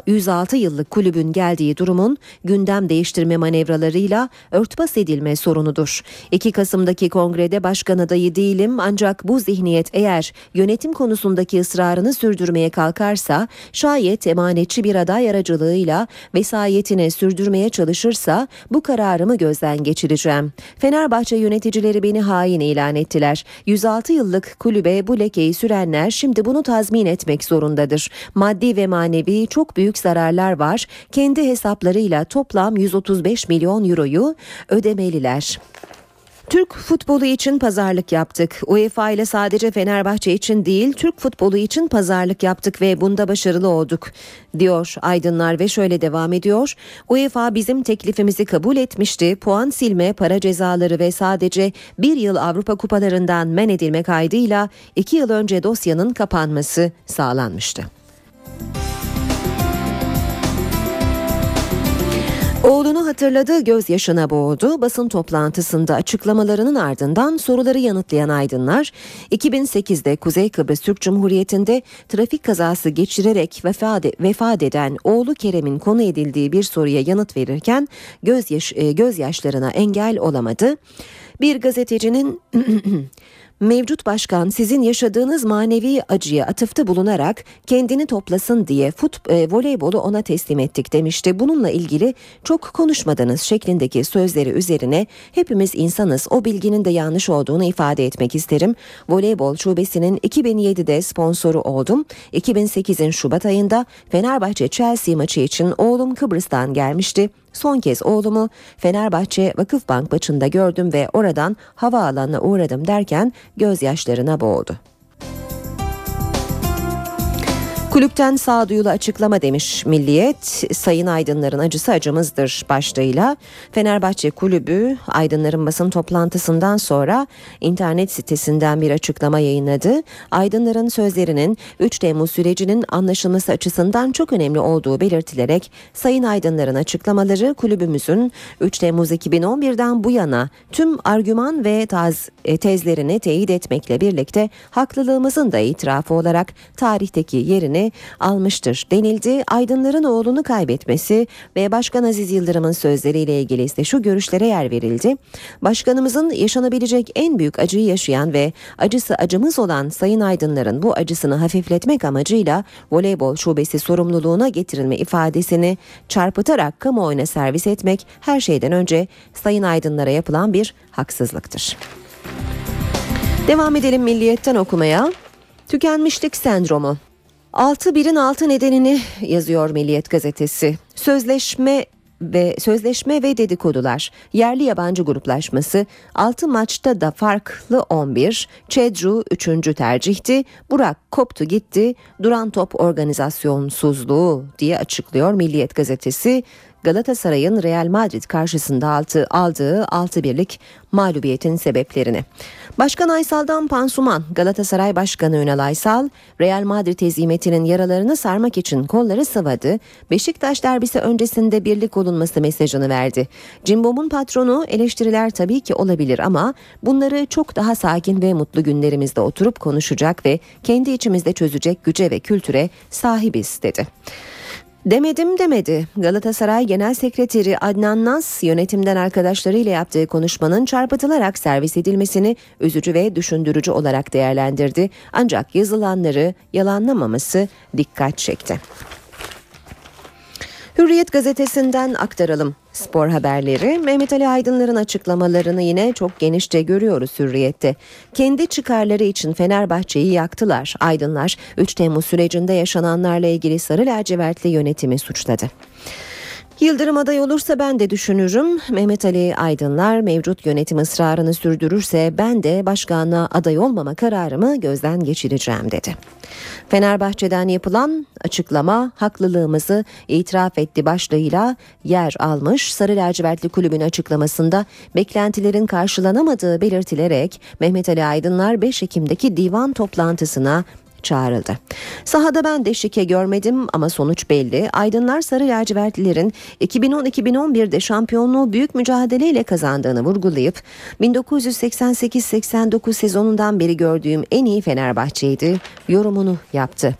106 yıllık kulübün geldiği durumun gündem değiştirme manevralarıyla örtbas edilme sorunudur. 2 Kasım'daki kongrede başkan adayı değilim ancak bu zihniyet eğer yönetim konusundaki ısrarını sürdürmeye kalkarsa şayet emanetçi bir aday aracılığıyla vesayetini sürdürmeye çalışırsa bu kararımı gözden geçireceğim. Fenerbahçe yöneticileri beni hain ilan ettiler. 106 yıllık kulübe bu lekeyi sürenler şimdi bunu tazmin etmek zorundadır. Maddi ve manevi çok büyük zararlar var. Kendi hesaplarıyla toplam 135 milyon euroyu ödemeliler. Türk futbolu için pazarlık yaptık. UEFA ile sadece Fenerbahçe için değil, Türk futbolu için pazarlık yaptık ve bunda başarılı olduk, diyor Aydınlar ve şöyle devam ediyor. UEFA bizim teklifimizi kabul etmişti. Puan silme, para cezaları ve sadece bir yıl Avrupa kupalarından men edilme kaydıyla iki yıl önce dosyanın kapanması sağlanmıştı. Oğlunu hatırladığı gözyaşına boğdu. Basın toplantısında açıklamalarının ardından soruları yanıtlayan aydınlar 2008'de Kuzey Kıbrıs Türk Cumhuriyeti'nde trafik kazası geçirerek vefat, eden oğlu Kerem'in konu edildiği bir soruya yanıt verirken gözyaş, e, gözyaşlarına engel olamadı. Bir gazetecinin Mevcut başkan sizin yaşadığınız manevi acıya atıfta bulunarak kendini toplasın diye fut, e, voleybolu ona teslim ettik demişti. Bununla ilgili çok konuşmadınız şeklindeki sözleri üzerine hepimiz insanız o bilginin de yanlış olduğunu ifade etmek isterim. Voleybol şubesinin 2007'de sponsoru oldum. 2008'in Şubat ayında Fenerbahçe Chelsea maçı için oğlum Kıbrıs'tan gelmişti. Son kez oğlumu Fenerbahçe Vakıfbank maçında gördüm ve oradan havaalanına uğradım derken gözyaşlarına boğdu. Kulüpten sağduyulu açıklama demiş Milliyet. Sayın Aydınların acısı acımızdır başlığıyla. Fenerbahçe Kulübü Aydınların basın toplantısından sonra internet sitesinden bir açıklama yayınladı. Aydınların sözlerinin 3 Temmuz sürecinin anlaşılması açısından çok önemli olduğu belirtilerek Sayın Aydınların açıklamaları kulübümüzün 3 Temmuz 2011'den bu yana tüm argüman ve taz, e, tezlerini teyit etmekle birlikte haklılığımızın da itirafı olarak tarihteki yerini almıştır denildi. Aydınların oğlunu kaybetmesi ve Başkan Aziz Yıldırım'ın sözleriyle ilgili ise şu görüşlere yer verildi. Başkanımızın yaşanabilecek en büyük acıyı yaşayan ve acısı acımız olan Sayın Aydınların bu acısını hafifletmek amacıyla voleybol şubesi sorumluluğuna getirilme ifadesini çarpıtarak kamuoyuna servis etmek her şeyden önce Sayın Aydınlara yapılan bir haksızlıktır. Devam edelim milliyetten okumaya. Tükenmişlik sendromu. Altı birin altı nedenini yazıyor Milliyet gazetesi. Sözleşme ve sözleşme ve dedikodular, yerli yabancı gruplaşması, 6 maçta da farklı 11, Çedru 3. tercihti, Burak koptu gitti, duran top organizasyonsuzluğu diye açıklıyor Milliyet gazetesi. Galatasaray'ın Real Madrid karşısında altı, aldığı 6 birlik mağlubiyetin sebeplerini. Başkan Aysal'dan pansuman Galatasaray Başkanı Ünal Aysal, Real Madrid hezimetinin yaralarını sarmak için kolları sıvadı, Beşiktaş derbisi öncesinde birlik olunması mesajını verdi. Cimbom'un patronu eleştiriler tabii ki olabilir ama bunları çok daha sakin ve mutlu günlerimizde oturup konuşacak ve kendi içimizde çözecek güce ve kültüre sahibiz dedi. Demedim demedi. Galatasaray Genel Sekreteri Adnan Nas yönetimden arkadaşlarıyla yaptığı konuşmanın çarpıtılarak servis edilmesini üzücü ve düşündürücü olarak değerlendirdi. Ancak yazılanları yalanlamaması dikkat çekti. Hürriyet gazetesinden aktaralım spor haberleri. Mehmet Ali Aydınlar'ın açıklamalarını yine çok genişçe görüyoruz Hürriyet'te. Kendi çıkarları için Fenerbahçe'yi yaktılar. Aydınlar 3 Temmuz sürecinde yaşananlarla ilgili Sarı Lacivertli yönetimi suçladı. Yıldırım aday olursa ben de düşünürüm. Mehmet Ali Aydınlar mevcut yönetim ısrarını sürdürürse ben de başkanlığa aday olmama kararımı gözden geçireceğim dedi. Fenerbahçe'den yapılan açıklama haklılığımızı itiraf etti başlığıyla yer almış. Sarı lacivertli kulübün açıklamasında beklentilerin karşılanamadığı belirtilerek Mehmet Ali Aydınlar 5 Ekim'deki divan toplantısına çağrıldı. Sahada ben de şike görmedim ama sonuç belli. Aydınlar Sarı Lacivertlilerin 2010-2011'de şampiyonluğu büyük mücadeleyle kazandığını vurgulayıp 1988-89 sezonundan beri gördüğüm en iyi Fenerbahçe'ydi yorumunu yaptı.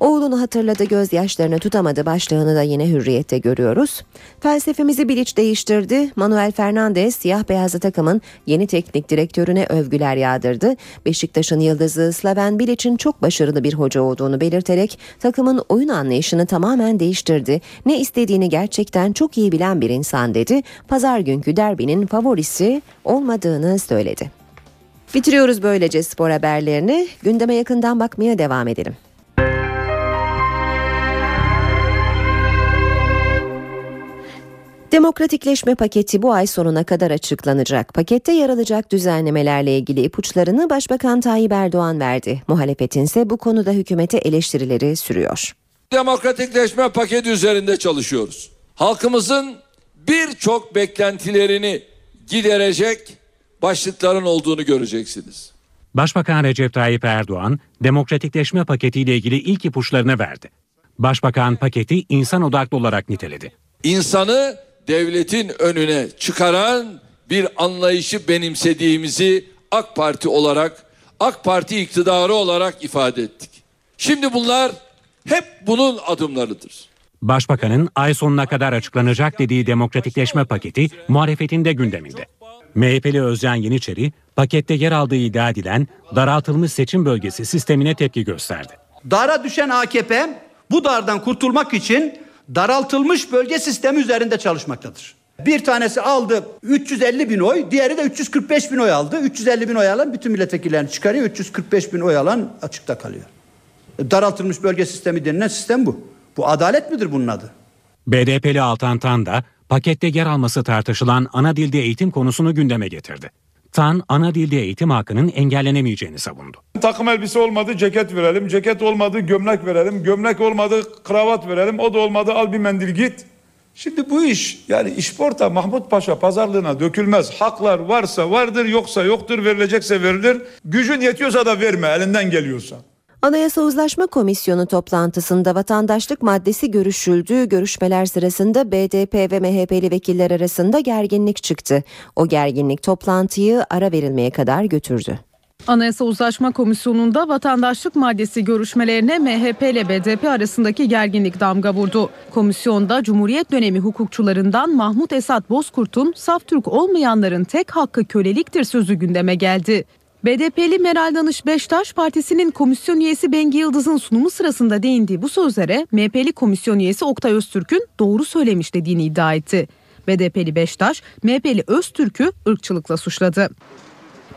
Oğlunu hatırladı gözyaşlarını tutamadı başlığını da yine hürriyette görüyoruz. Felsefemizi Bilic değiştirdi. Manuel Fernandez siyah beyazlı takımın yeni teknik direktörüne övgüler yağdırdı. Beşiktaş'ın yıldızı Slaven Bilic'in çok başarılı başarılı bir hoca olduğunu belirterek takımın oyun anlayışını tamamen değiştirdi. Ne istediğini gerçekten çok iyi bilen bir insan dedi. Pazar günkü derbinin favorisi olmadığını söyledi. Bitiriyoruz böylece spor haberlerini. Gündeme yakından bakmaya devam edelim. Demokratikleşme paketi bu ay sonuna kadar açıklanacak. Pakette yer alacak düzenlemelerle ilgili ipuçlarını Başbakan Tayyip Erdoğan verdi. Muhalefetin ise bu konuda hükümete eleştirileri sürüyor. Demokratikleşme paketi üzerinde çalışıyoruz. Halkımızın birçok beklentilerini giderecek başlıkların olduğunu göreceksiniz. Başbakan Recep Tayyip Erdoğan demokratikleşme paketiyle ilgili ilk ipuçlarını verdi. Başbakan paketi insan odaklı olarak niteledi. İnsanı devletin önüne çıkaran bir anlayışı benimsediğimizi AK Parti olarak, AK Parti iktidarı olarak ifade ettik. Şimdi bunlar hep bunun adımlarıdır. Başbakanın ay sonuna kadar açıklanacak dediği demokratikleşme paketi muhalefetin de gündeminde. MHP'li Özcan Yeniçeri pakette yer aldığı iddia edilen daraltılmış seçim bölgesi sistemine tepki gösterdi. Dara düşen AKP bu dardan kurtulmak için daraltılmış bölge sistemi üzerinde çalışmaktadır. Bir tanesi aldı 350 bin oy, diğeri de 345 bin oy aldı. 350 bin oy alan bütün milletvekillerini çıkarıyor, 345 bin oy alan açıkta kalıyor. Daraltılmış bölge sistemi denilen sistem bu. Bu adalet midir bunun adı? BDP'li Altan Tan da pakette yer alması tartışılan ana dilde eğitim konusunu gündeme getirdi. Tan ana dilde eğitim hakkının engellenemeyeceğini savundu. Takım elbise olmadı ceket verelim, ceket olmadı gömlek verelim, gömlek olmadı kravat verelim, o da olmadı al bir mendil git. Şimdi bu iş yani işporta Mahmut Paşa pazarlığına dökülmez. Haklar varsa vardır yoksa yoktur verilecekse verilir. Gücün yetiyorsa da verme elinden geliyorsa. Anayasa Uzlaşma Komisyonu toplantısında vatandaşlık maddesi görüşüldü. Görüşmeler sırasında BDP ve MHP'li vekiller arasında gerginlik çıktı. O gerginlik toplantıyı ara verilmeye kadar götürdü. Anayasa Uzlaşma Komisyonu'nda vatandaşlık maddesi görüşmelerine MHP ile BDP arasındaki gerginlik damga vurdu. Komisyonda Cumhuriyet dönemi hukukçularından Mahmut Esat Bozkurt'un saf Türk olmayanların tek hakkı köleliktir sözü gündeme geldi. BDP'li Meral Danış Beştaş partisinin komisyon üyesi Bengi Yıldız'ın sunumu sırasında değindiği bu sözlere MHP'li komisyon üyesi Oktay Öztürk'ün doğru söylemiş dediğini iddia etti. BDP'li Beştaş, MHP'li Öztürk'ü ırkçılıkla suçladı.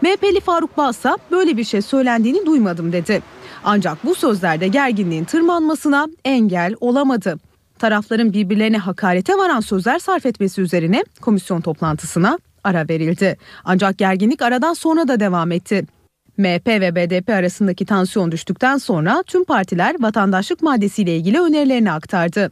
MHP'li Faruk Balsa böyle bir şey söylendiğini duymadım dedi. Ancak bu sözlerde gerginliğin tırmanmasına engel olamadı. Tarafların birbirlerine hakarete varan sözler sarf etmesi üzerine komisyon toplantısına ara verildi. Ancak gerginlik aradan sonra da devam etti. MHP ve BDP arasındaki tansiyon düştükten sonra tüm partiler vatandaşlık maddesiyle ilgili önerilerini aktardı.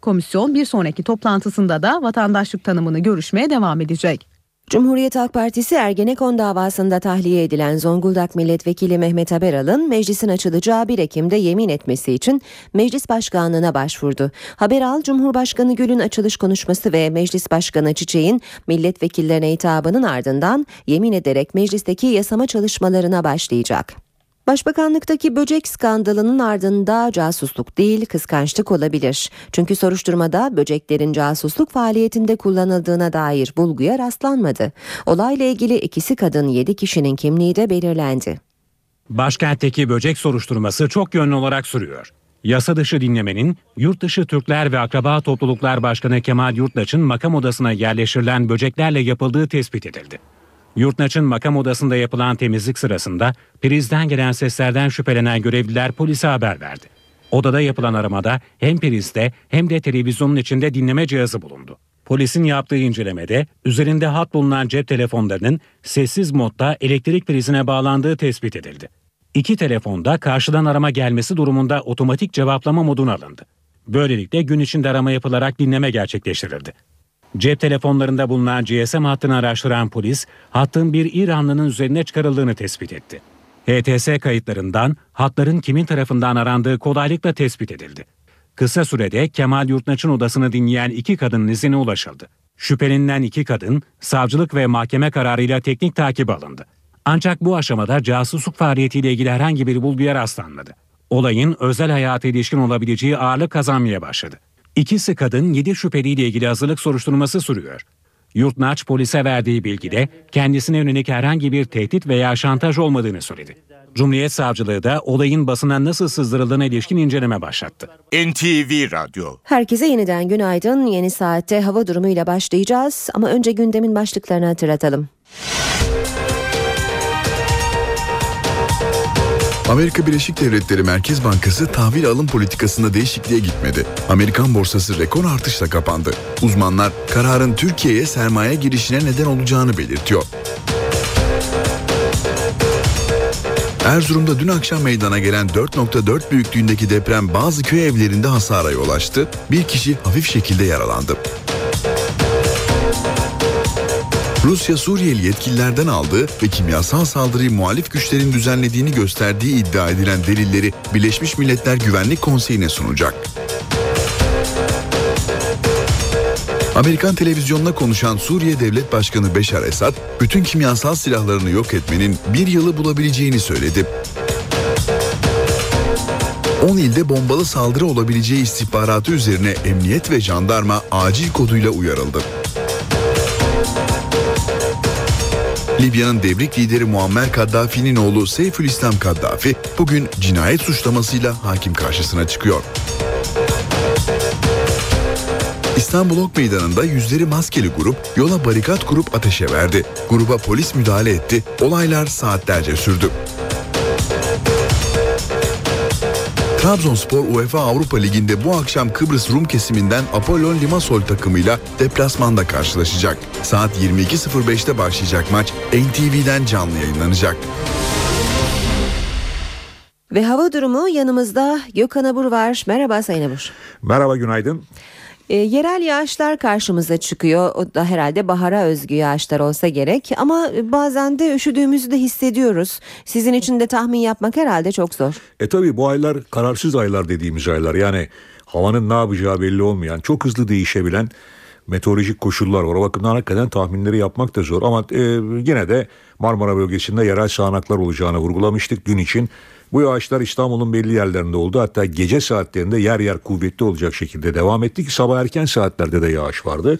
Komisyon bir sonraki toplantısında da vatandaşlık tanımını görüşmeye devam edecek. Cumhuriyet Halk Partisi Ergenekon davasında tahliye edilen Zonguldak Milletvekili Mehmet Haberal'ın meclisin açılacağı 1 Ekim'de yemin etmesi için meclis başkanlığına başvurdu. Haberal, Cumhurbaşkanı Gül'ün açılış konuşması ve Meclis Başkanı Çiçek'in milletvekillerine hitabının ardından yemin ederek meclisteki yasama çalışmalarına başlayacak. Başbakanlıktaki böcek skandalının ardında casusluk değil kıskançlık olabilir. Çünkü soruşturmada böceklerin casusluk faaliyetinde kullanıldığına dair bulguya rastlanmadı. Olayla ilgili ikisi kadın 7 kişinin kimliği de belirlendi. Başkentteki böcek soruşturması çok yönlü olarak sürüyor. Yasa dışı dinlemenin yurt dışı Türkler ve Akraba Topluluklar Başkanı Kemal Yurtdaç'ın makam odasına yerleştirilen böceklerle yapıldığı tespit edildi. Yurtnaç'ın makam odasında yapılan temizlik sırasında prizden gelen seslerden şüphelenen görevliler polise haber verdi. Odada yapılan aramada hem prizde hem de televizyonun içinde dinleme cihazı bulundu. Polisin yaptığı incelemede üzerinde hat bulunan cep telefonlarının sessiz modda elektrik prizine bağlandığı tespit edildi. İki telefonda karşıdan arama gelmesi durumunda otomatik cevaplama moduna alındı. Böylelikle gün içinde arama yapılarak dinleme gerçekleştirildi. Cep telefonlarında bulunan GSM hattını araştıran polis, hattın bir İranlının üzerine çıkarıldığını tespit etti. HTS kayıtlarından hatların kimin tarafından arandığı kolaylıkla tespit edildi. Kısa sürede Kemal Yurtnaç'ın odasını dinleyen iki kadının izine ulaşıldı. Şüphelenilen iki kadın, savcılık ve mahkeme kararıyla teknik takip alındı. Ancak bu aşamada casusluk faaliyetiyle ilgili herhangi bir bulguya rastlanmadı. Olayın özel hayata ilişkin olabileceği ağırlık kazanmaya başladı. İkisi kadın 7 şüpheliyle ilgili hazırlık soruşturması sürüyor. Yurtnaç polise verdiği bilgide kendisine yönelik herhangi bir tehdit veya şantaj olmadığını söyledi. Cumhuriyet Savcılığı da olayın basına nasıl sızdırıldığına ilişkin inceleme başlattı. NTV Radyo Herkese yeniden günaydın. Yeni saatte hava durumuyla başlayacağız ama önce gündemin başlıklarını hatırlatalım. Amerika Birleşik Devletleri Merkez Bankası tahvil alım politikasında değişikliğe gitmedi. Amerikan borsası rekor artışla kapandı. Uzmanlar kararın Türkiye'ye sermaye girişine neden olacağını belirtiyor. Erzurum'da dün akşam meydana gelen 4.4 büyüklüğündeki deprem bazı köy evlerinde hasara yol açtı. Bir kişi hafif şekilde yaralandı. Rusya Suriyeli yetkililerden aldığı ve kimyasal saldırıyı muhalif güçlerin düzenlediğini gösterdiği iddia edilen delilleri Birleşmiş Milletler Güvenlik Konseyi'ne sunacak. Amerikan televizyonuna konuşan Suriye Devlet Başkanı Beşar Esad, bütün kimyasal silahlarını yok etmenin bir yılı bulabileceğini söyledi. 10 ilde bombalı saldırı olabileceği istihbaratı üzerine emniyet ve jandarma acil koduyla uyarıldı. Libya'nın devrik lideri Muammer Kaddafi'nin oğlu Seyfülislam Kaddafi bugün cinayet suçlamasıyla hakim karşısına çıkıyor. İstanbul Ok Meydanı'nda yüzleri maskeli grup yola barikat kurup ateşe verdi. Gruba polis müdahale etti. Olaylar saatlerce sürdü. Trabzonspor UEFA Avrupa Ligi'nde bu akşam Kıbrıs Rum kesiminden Apollon Limassol takımıyla deplasmanda karşılaşacak. Saat 22.05'te başlayacak maç NTV'den canlı yayınlanacak. Ve hava durumu yanımızda Gökhan Abur var. Merhaba Sayın Abur. Merhaba günaydın. E, yerel yağışlar karşımıza çıkıyor. O da herhalde bahara özgü yağışlar olsa gerek. Ama bazen de üşüdüğümüzü de hissediyoruz. Sizin için de tahmin yapmak herhalde çok zor. E tabi bu aylar kararsız aylar dediğimiz aylar. Yani havanın ne yapacağı belli olmayan, çok hızlı değişebilen meteorolojik koşullar var. O bakımdan hakikaten tahminleri yapmak da zor. Ama e, yine de Marmara bölgesinde yerel sağanaklar olacağını vurgulamıştık dün için. Bu yağışlar İstanbul'un belli yerlerinde oldu. Hatta gece saatlerinde yer yer kuvvetli olacak şekilde devam etti ki sabah erken saatlerde de yağış vardı.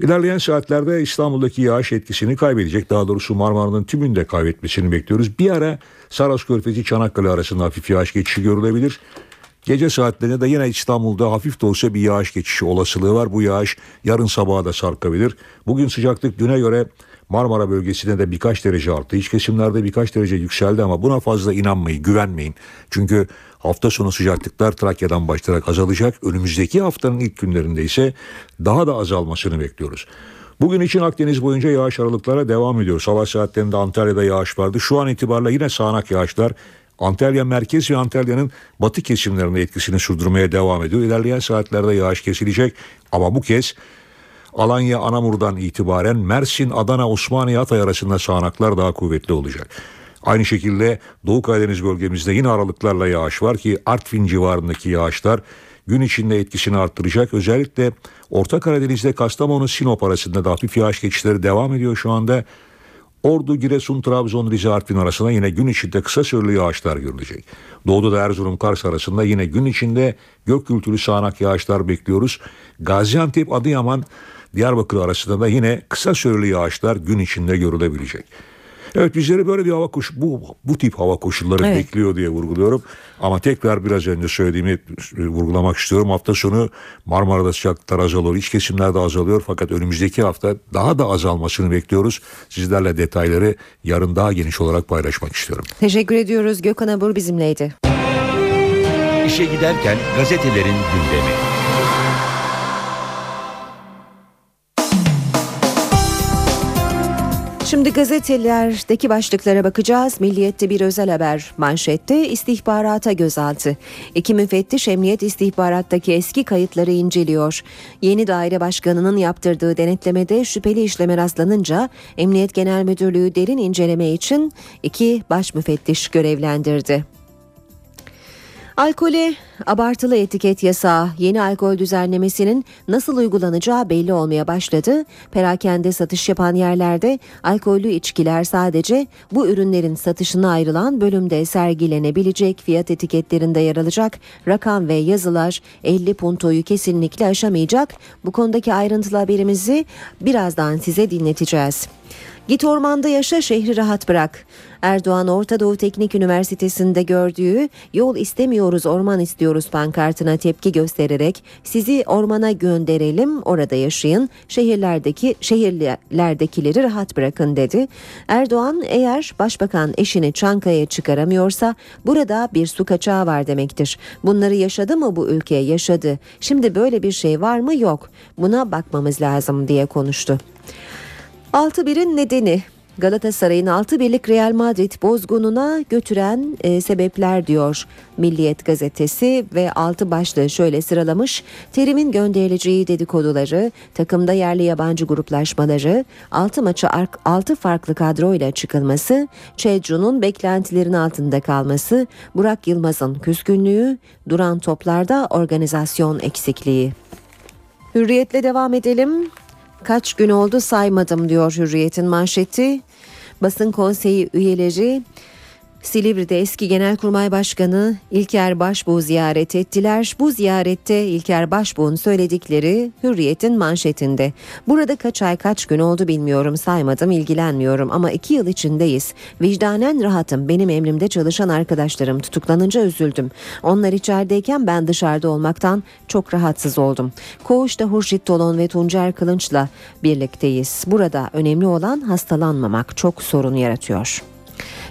İlerleyen saatlerde İstanbul'daki yağış etkisini kaybedecek. Daha doğrusu Marmara'nın tümünde kaybetmesini bekliyoruz. Bir ara Saras Körfezi Çanakkale arasında hafif yağış geçişi görülebilir. Gece saatlerinde de yine İstanbul'da hafif de olsa bir yağış geçişi olasılığı var. Bu yağış yarın sabaha da sarkabilir. Bugün sıcaklık düne göre Marmara bölgesinde de birkaç derece arttı. İç kesimlerde birkaç derece yükseldi ama buna fazla inanmayın, güvenmeyin. Çünkü hafta sonu sıcaklıklar Trakya'dan başlayarak azalacak. Önümüzdeki haftanın ilk günlerinde ise daha da azalmasını bekliyoruz. Bugün için Akdeniz boyunca yağış aralıklara devam ediyor. Sabah saatlerinde Antalya'da yağış vardı. Şu an itibariyle yine sağanak yağışlar Antalya merkez ve Antalya'nın batı kesimlerinde etkisini sürdürmeye devam ediyor. İlerleyen saatlerde yağış kesilecek ama bu kez Alanya Anamur'dan itibaren Mersin, Adana, Osmaniye, Hatay arasında sağanaklar daha kuvvetli olacak. Aynı şekilde Doğu Karadeniz bölgemizde yine aralıklarla yağış var ki Artvin civarındaki yağışlar gün içinde etkisini arttıracak. Özellikle Orta Karadeniz'de Kastamonu, Sinop arasında da hafif yağış geçişleri devam ediyor şu anda. Ordu, Giresun, Trabzon, Rize, Artvin arasında yine gün içinde kısa süreli yağışlar görülecek. Doğuda da Erzurum, Kars arasında yine gün içinde gök gürültülü sağanak yağışlar bekliyoruz. Gaziantep, Adıyaman, Diyarbakır arasında da yine kısa süreli yağışlar gün içinde görülebilecek. Evet bizleri böyle bir hava koşu bu bu tip hava koşulları evet. bekliyor diye vurguluyorum. Ama tekrar biraz önce söylediğimi vurgulamak istiyorum. Hafta sonu Marmara'da sıcaklıklar azalıyor. iç kesimlerde azalıyor. Fakat önümüzdeki hafta daha da azalmasını bekliyoruz. Sizlerle detayları yarın daha geniş olarak paylaşmak istiyorum. Teşekkür ediyoruz. Gökhan Abur bizimleydi. İşe giderken gazetelerin gündemi. Şimdi gazetelerdeki başlıklara bakacağız. Milliyet'te bir özel haber manşette istihbarata gözaltı. İki müfettiş emniyet istihbarattaki eski kayıtları inceliyor. Yeni daire başkanının yaptırdığı denetlemede şüpheli işleme rastlanınca Emniyet Genel Müdürlüğü derin inceleme için iki baş müfettiş görevlendirdi. Alkole abartılı etiket yasağı yeni alkol düzenlemesinin nasıl uygulanacağı belli olmaya başladı. Perakende satış yapan yerlerde alkollü içkiler sadece bu ürünlerin satışına ayrılan bölümde sergilenebilecek fiyat etiketlerinde yer alacak. Rakam ve yazılar 50 puntoyu kesinlikle aşamayacak. Bu konudaki ayrıntılı haberimizi birazdan size dinleteceğiz. Git ormanda yaşa şehri rahat bırak. Erdoğan Orta Doğu Teknik Üniversitesi'nde gördüğü yol istemiyoruz orman istiyoruz pankartına tepki göstererek sizi ormana gönderelim orada yaşayın şehirlerdeki şehirlerdekileri rahat bırakın dedi. Erdoğan eğer başbakan eşini Çankaya çıkaramıyorsa burada bir su kaçağı var demektir. Bunları yaşadı mı bu ülke yaşadı. Şimdi böyle bir şey var mı yok. Buna bakmamız lazım diye konuştu. 6-1'in nedeni Galatasaray'ın 6 birlik Real Madrid bozgununa götüren e, sebepler diyor Milliyet gazetesi ve altı başlığı şöyle sıralamış. Terim'in gönderileceği dedikoduları, takımda yerli yabancı gruplaşmaları, 6 maçı 6 farklı kadroyla çıkılması, Çedru'nun beklentilerin altında kalması, Burak Yılmaz'ın küskünlüğü, duran toplarda organizasyon eksikliği. Hürriyetle devam edelim. Kaç gün oldu saymadım diyor Hürriyet'in manşeti. Basın konseyi üyeleri Silivri'de eski Genelkurmay Başkanı İlker Başbuğ ziyaret ettiler. Bu ziyarette İlker Başbuğ'un söyledikleri Hürriyet'in manşetinde. Burada kaç ay kaç gün oldu bilmiyorum saymadım ilgilenmiyorum ama iki yıl içindeyiz. Vicdanen rahatım benim emrimde çalışan arkadaşlarım tutuklanınca üzüldüm. Onlar içerideyken ben dışarıda olmaktan çok rahatsız oldum. Koğuşta Hurşit Tolon ve Tuncer Kılınç'la birlikteyiz. Burada önemli olan hastalanmamak çok sorun yaratıyor.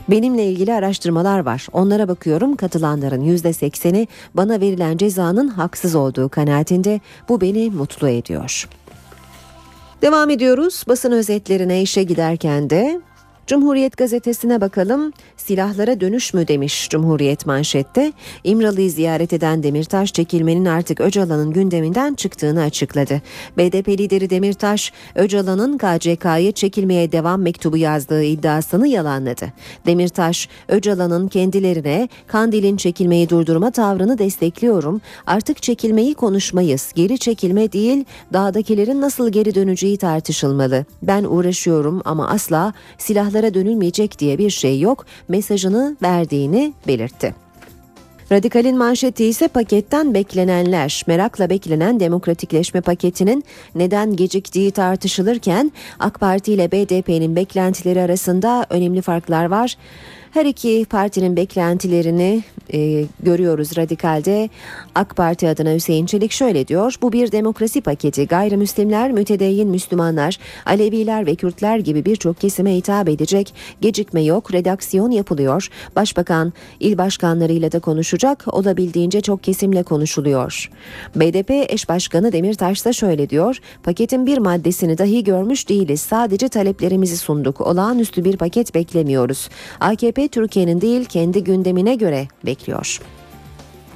Benimle ilgili araştırmalar var. Onlara bakıyorum katılanların %80'i bana verilen cezanın haksız olduğu kanaatinde bu beni mutlu ediyor. Devam ediyoruz basın özetlerine işe giderken de Cumhuriyet gazetesine bakalım. Silahlara dönüş mü demiş Cumhuriyet manşette. İmralı'yı ziyaret eden Demirtaş çekilmenin artık Öcalan'ın gündeminden çıktığını açıkladı. BDP lideri Demirtaş, Öcalan'ın KCK'ya çekilmeye devam mektubu yazdığı iddiasını yalanladı. Demirtaş, Öcalan'ın kendilerine Kandil'in çekilmeyi durdurma tavrını destekliyorum. Artık çekilmeyi konuşmayız. Geri çekilme değil, dağdakilerin nasıl geri döneceği tartışılmalı. Ben uğraşıyorum ama asla silahları sınırlara dönülmeyecek diye bir şey yok mesajını verdiğini belirtti. Radikal'in manşeti ise paketten beklenenler. Merakla beklenen demokratikleşme paketinin neden geciktiği tartışılırken AK Parti ile BDP'nin beklentileri arasında önemli farklar var. Her iki partinin beklentilerini e, görüyoruz radikalde. AK Parti adına Hüseyin Çelik şöyle diyor. Bu bir demokrasi paketi. Gayrimüslimler, mütedeyyin Müslümanlar, Aleviler ve Kürtler gibi birçok kesime hitap edecek. Gecikme yok, redaksiyon yapılıyor. Başbakan il başkanlarıyla da konuşacak. Olabildiğince çok kesimle konuşuluyor. BDP eş başkanı Demirtaş da şöyle diyor. Paketin bir maddesini dahi görmüş değiliz. Sadece taleplerimizi sunduk. Olağanüstü bir paket beklemiyoruz. AKP Türkiye'nin değil kendi gündemine göre bekliyor.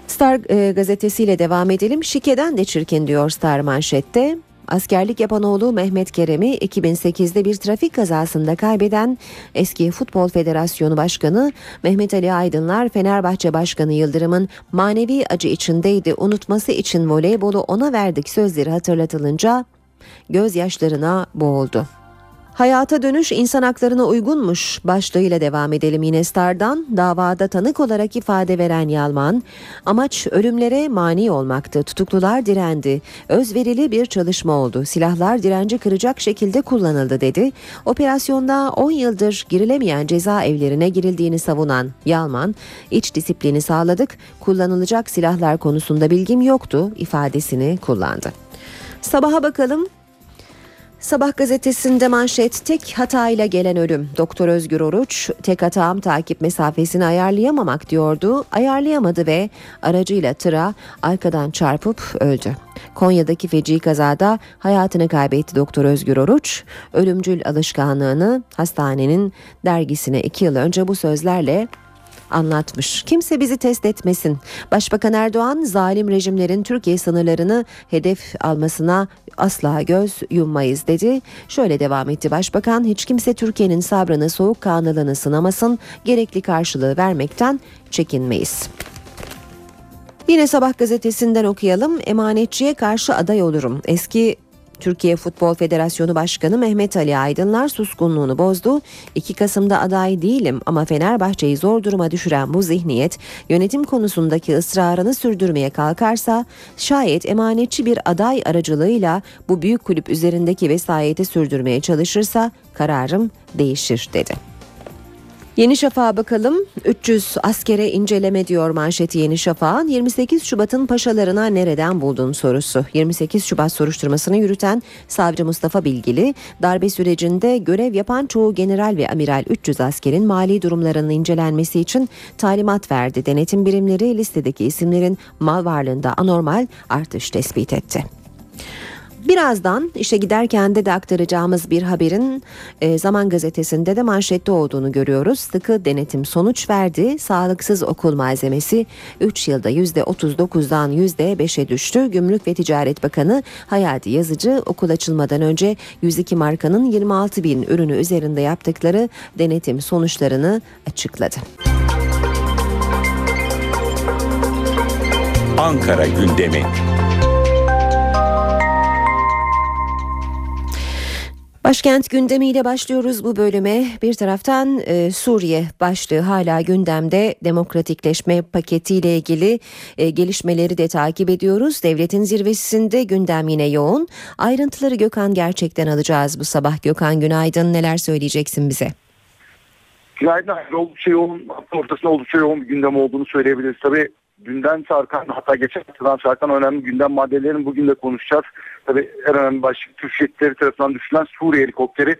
Star e, gazetesiyle devam edelim. Şikeden de çirkin diyor Star manşette. Askerlik yapan oğlu Mehmet Kerem'i 2008'de bir trafik kazasında kaybeden eski Futbol Federasyonu Başkanı Mehmet Ali Aydınlar Fenerbahçe Başkanı Yıldırım'ın manevi acı içindeydi unutması için voleybolu ona verdik sözleri hatırlatılınca gözyaşlarına boğuldu. Hayata dönüş insan haklarına uygunmuş başlığıyla devam edelim yine Star'dan. Davada tanık olarak ifade veren Yalman, amaç ölümlere mani olmaktı. Tutuklular direndi. Özverili bir çalışma oldu. Silahlar direnci kıracak şekilde kullanıldı dedi. Operasyonda 10 yıldır girilemeyen cezaevlerine girildiğini savunan Yalman, iç disiplini sağladık, kullanılacak silahlar konusunda bilgim yoktu ifadesini kullandı. Sabaha bakalım Sabah gazetesinde manşet tek hatayla gelen ölüm. Doktor Özgür Oruç tek hatam takip mesafesini ayarlayamamak diyordu. Ayarlayamadı ve aracıyla tıra arkadan çarpıp öldü. Konya'daki feci kazada hayatını kaybetti Doktor Özgür Oruç. Ölümcül alışkanlığını hastanenin dergisine iki yıl önce bu sözlerle anlatmış. Kimse bizi test etmesin. Başbakan Erdoğan zalim rejimlerin Türkiye sınırlarını hedef almasına asla göz yummayız dedi. Şöyle devam etti Başbakan hiç kimse Türkiye'nin sabrını soğukkanlılığını sınamasın gerekli karşılığı vermekten çekinmeyiz. Yine Sabah gazetesinden okuyalım. Emanetçiye karşı aday olurum. Eski Türkiye Futbol Federasyonu Başkanı Mehmet Ali Aydınlar suskunluğunu bozdu. 2 Kasım'da aday değilim ama Fenerbahçe'yi zor duruma düşüren bu zihniyet yönetim konusundaki ısrarını sürdürmeye kalkarsa şayet emanetçi bir aday aracılığıyla bu büyük kulüp üzerindeki vesayeti sürdürmeye çalışırsa kararım değişir dedi. Yeni Şafak'a bakalım. 300 askere inceleme diyor manşeti Yeni Şafak'ın. 28 Şubat'ın paşalarına nereden buldun sorusu. 28 Şubat soruşturmasını yürüten savcı Mustafa Bilgili, darbe sürecinde görev yapan çoğu general ve amiral 300 askerin mali durumlarının incelenmesi için talimat verdi. Denetim birimleri listedeki isimlerin mal varlığında anormal artış tespit etti. Birazdan işe giderken de de aktaracağımız bir haberin e, Zaman Gazetesi'nde de manşette olduğunu görüyoruz. Sıkı denetim sonuç verdi. Sağlıksız okul malzemesi 3 yılda %39'dan %5'e düştü. Gümrük ve Ticaret Bakanı Hayati Yazıcı okul açılmadan önce 102 markanın 26 bin ürünü üzerinde yaptıkları denetim sonuçlarını açıkladı. Ankara gündemi. Başkent gündemiyle başlıyoruz bu bölüme. Bir taraftan e, Suriye başlığı hala gündemde demokratikleşme paketiyle ilgili e, gelişmeleri de takip ediyoruz. Devletin zirvesinde gündem yine yoğun. Ayrıntıları Gökhan gerçekten alacağız bu sabah. Gökhan günaydın neler söyleyeceksin bize? Günaydın. Oldukça yoğun, ortasında oldukça yoğun bir gündem olduğunu söyleyebiliriz. Tabii dünden sarkan hatta geçen haftadan sarkan önemli gündem maddelerini bugün de konuşacağız. Tabii en önemli başlık Türk şehitleri tarafından düşülen Suriye helikopteri.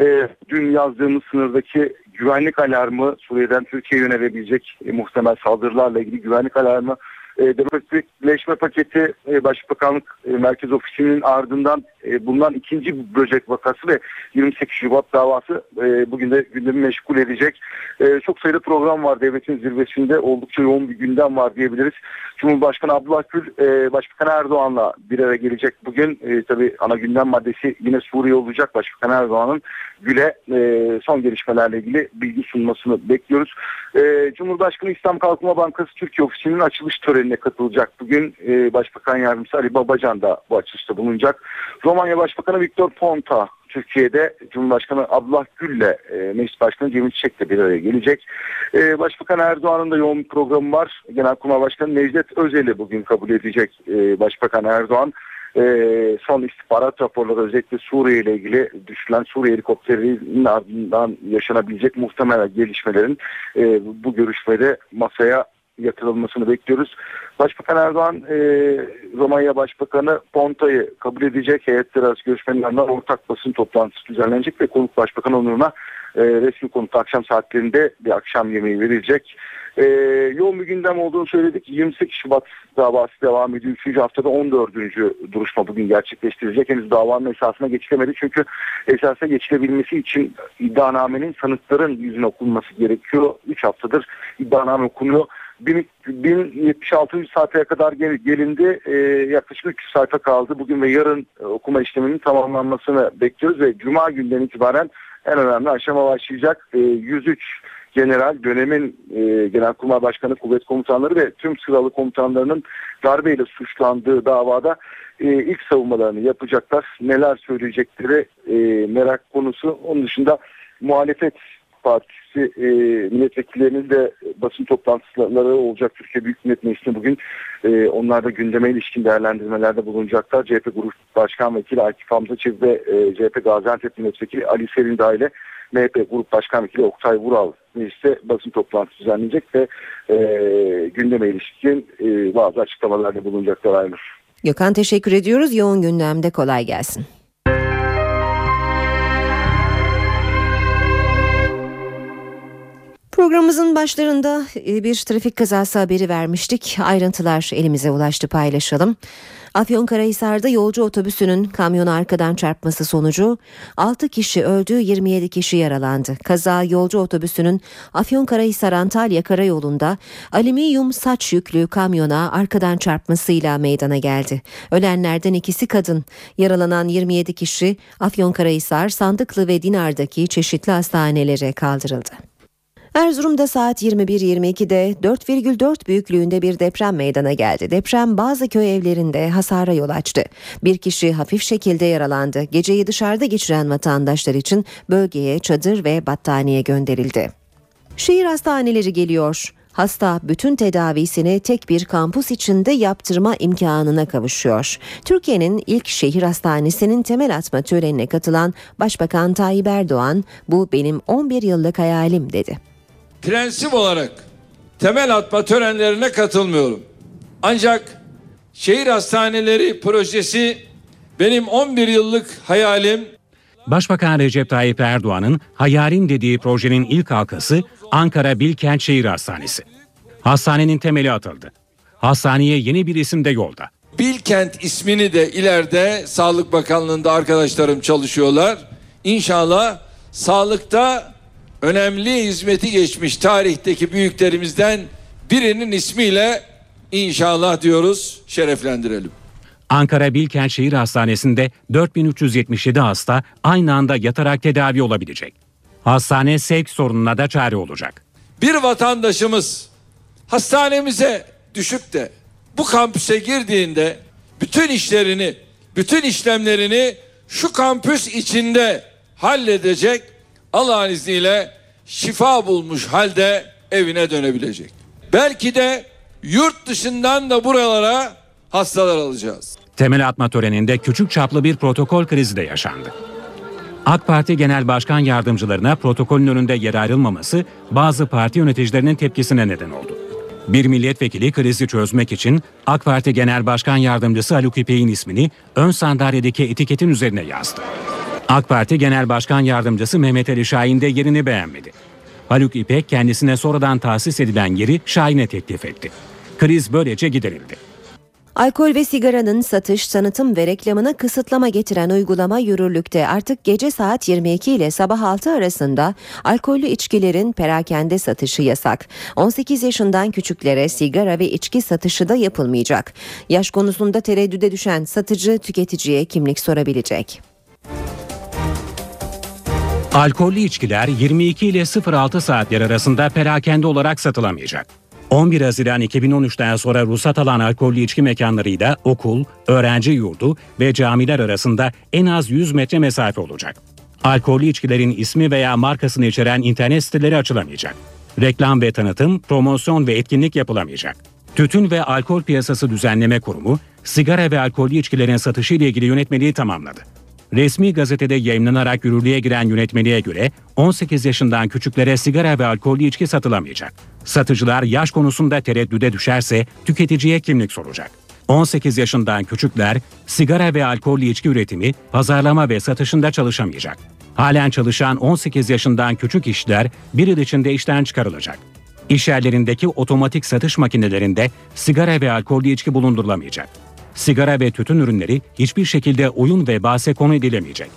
E, dün yazdığımız sınırdaki güvenlik alarmı Suriye'den Türkiye'ye yönelebilecek e, muhtemel saldırılarla ilgili güvenlik alarmı demokratikleşme paketi e, Başbakanlık e, Merkez Ofisi'nin ardından e, bulunan ikinci böcek vakası ve 28 Şubat davası e, bugün de gündemi meşgul edecek. E, çok sayıda program var devletin zirvesinde oldukça yoğun bir gündem var diyebiliriz. Cumhurbaşkanı Abdullah Gül e, Başbakan Erdoğan'la bir araya gelecek bugün. E, tabii ana gündem maddesi yine Suriye olacak. Başbakan Erdoğan'ın Gül'e e, son gelişmelerle ilgili bilgi sunmasını bekliyoruz. E, Cumhurbaşkanı İslam Kalkınma Bankası Türkiye Ofisi'nin açılış törenine katılacak. Bugün e, Başbakan Yardımcısı Ali Babacan da bu açılışta bulunacak. Romanya Başbakanı Viktor Ponta Türkiye'de Cumhurbaşkanı Abdullah Gül'le e, Meclis Başkanı Cemil Çiçek de bir araya gelecek. E, Başbakan Erdoğan'ın da yoğun bir programı var. Genelkurmay Başkanı Necdet Özel'i bugün kabul edecek e, Başbakan Erdoğan. E, son istihbarat raporları özellikle Suriye ile ilgili düşülen Suriye helikopterinin ardından yaşanabilecek muhtemel gelişmelerin e, bu görüşmede masaya yatırılmasını bekliyoruz. Başbakan Erdoğan e, Romanya Başbakanı Ponta'yı kabul edecek heyetler arası görüşmelerden ortak basın toplantısı düzenlenecek ve konuk başbakan onuruna e, resmi konuk akşam saatlerinde bir akşam yemeği verilecek. E, yoğun bir gündem olduğunu söyledik. 28 Şubat davası devam ediyor. 3. haftada 14. duruşma bugün gerçekleştirilecek. Henüz davanın esasına geçilemedi. Çünkü esasına geçilebilmesi için iddianamenin sanıkların yüzüne okunması gerekiyor. 3 haftadır iddianame okunuyor. 1076. sayfaya kadar gelindi. E, yaklaşık 300 sayfa kaldı. Bugün ve yarın e, okuma işleminin tamamlanmasını bekliyoruz ve Cuma günden itibaren en önemli aşama başlayacak. E, 103 general dönemin e, Genelkurmay Başkanı kuvvet komutanları ve tüm sıralı komutanlarının darbeyle suçlandığı davada e, ilk savunmalarını yapacaklar. Neler söyleyecekleri e, merak konusu. Onun dışında muhalefet Partisi e, milletvekillerinin de basın toplantıları olacak Türkiye Büyük Millet Meclisi'nde bugün. E, onlar da gündeme ilişkin değerlendirmelerde bulunacaklar. CHP Grup Başkan Vekili Akif Hamza Çiz ve e, CHP Gaziantep Milletvekili Ali Serin Dağ MHP Grup Başkan Vekili Oktay Vural mecliste basın toplantısı düzenleyecek ve e, gündeme ilişkin e, bazı açıklamalarda bulunacaklar Aynur. Gökhan teşekkür ediyoruz. Yoğun gündemde kolay gelsin. Programımızın başlarında e, bir trafik kazası haberi vermiştik. Ayrıntılar elimize ulaştı paylaşalım. Afyonkarahisar'da yolcu otobüsünün kamyonu arkadan çarpması sonucu 6 kişi öldü 27 kişi yaralandı. Kaza yolcu otobüsünün Afyonkarahisar Antalya karayolunda alüminyum saç yüklü kamyona arkadan çarpmasıyla meydana geldi. Ölenlerden ikisi kadın. Yaralanan 27 kişi Afyonkarahisar, Sandıklı ve Dinar'daki çeşitli hastanelere kaldırıldı. Erzurum'da saat 21.22'de 4,4 büyüklüğünde bir deprem meydana geldi. Deprem bazı köy evlerinde hasara yol açtı. Bir kişi hafif şekilde yaralandı. Geceyi dışarıda geçiren vatandaşlar için bölgeye çadır ve battaniye gönderildi. Şehir hastaneleri geliyor. Hasta bütün tedavisini tek bir kampus içinde yaptırma imkanına kavuşuyor. Türkiye'nin ilk şehir hastanesinin temel atma törenine katılan Başbakan Tayyip Erdoğan, "Bu benim 11 yıllık hayalim." dedi. Prensip olarak temel atma törenlerine katılmıyorum. Ancak şehir hastaneleri projesi benim 11 yıllık hayalim Başbakan Recep Tayyip Erdoğan'ın hayalim dediği projenin ilk halkası Ankara Bilkent Şehir Hastanesi. Hastanenin temeli atıldı. Hastaneye yeni bir isim de yolda. Bilkent ismini de ileride Sağlık Bakanlığı'nda arkadaşlarım çalışıyorlar. İnşallah sağlıkta önemli hizmeti geçmiş tarihteki büyüklerimizden birinin ismiyle inşallah diyoruz şereflendirelim. Ankara Bilkent Şehir Hastanesi'nde 4377 hasta aynı anda yatarak tedavi olabilecek. Hastane sevk sorununa da çare olacak. Bir vatandaşımız hastanemize düşüp de bu kampüse girdiğinde bütün işlerini, bütün işlemlerini şu kampüs içinde halledecek. Allah'ın izniyle şifa bulmuş halde evine dönebilecek. Belki de yurt dışından da buralara hastalar alacağız. Temel atma töreninde küçük çaplı bir protokol krizi de yaşandı. AK Parti Genel Başkan Yardımcılarına protokolün önünde yer ayrılmaması bazı parti yöneticilerinin tepkisine neden oldu. Bir milletvekili krizi çözmek için AK Parti Genel Başkan Yardımcısı Haluk İpek'in ismini ön sandalyedeki etiketin üzerine yazdı. AK Parti Genel Başkan Yardımcısı Mehmet Ali Şahin de yerini beğenmedi. Haluk İpek kendisine sonradan tahsis edilen yeri Şahin'e teklif etti. Kriz böylece giderildi. Alkol ve sigaranın satış, tanıtım ve reklamına kısıtlama getiren uygulama yürürlükte. Artık gece saat 22 ile sabah 6 arasında alkollü içkilerin perakende satışı yasak. 18 yaşından küçüklere sigara ve içki satışı da yapılmayacak. Yaş konusunda tereddüde düşen satıcı tüketiciye kimlik sorabilecek. Alkollü içkiler 22 ile 06 saatler arasında perakende olarak satılamayacak. 11 Haziran 2013'ten sonra ruhsat alan alkollü içki mekanlarıyla okul, öğrenci yurdu ve camiler arasında en az 100 metre mesafe olacak. Alkollü içkilerin ismi veya markasını içeren internet siteleri açılamayacak. Reklam ve tanıtım, promosyon ve etkinlik yapılamayacak. Tütün ve Alkol Piyasası Düzenleme Kurumu, sigara ve alkollü içkilerin satışı ile ilgili yönetmeliği tamamladı. Resmi gazetede yayınlanarak yürürlüğe giren yönetmeliğe göre 18 yaşından küçüklere sigara ve alkollü içki satılamayacak. Satıcılar yaş konusunda tereddüde düşerse tüketiciye kimlik soracak. 18 yaşından küçükler sigara ve alkollü içki üretimi, pazarlama ve satışında çalışamayacak. Halen çalışan 18 yaşından küçük işler bir yıl içinde işten çıkarılacak. İş yerlerindeki otomatik satış makinelerinde sigara ve alkollü içki bulundurulamayacak sigara ve tütün ürünleri hiçbir şekilde oyun ve bahse konu edilemeyecek.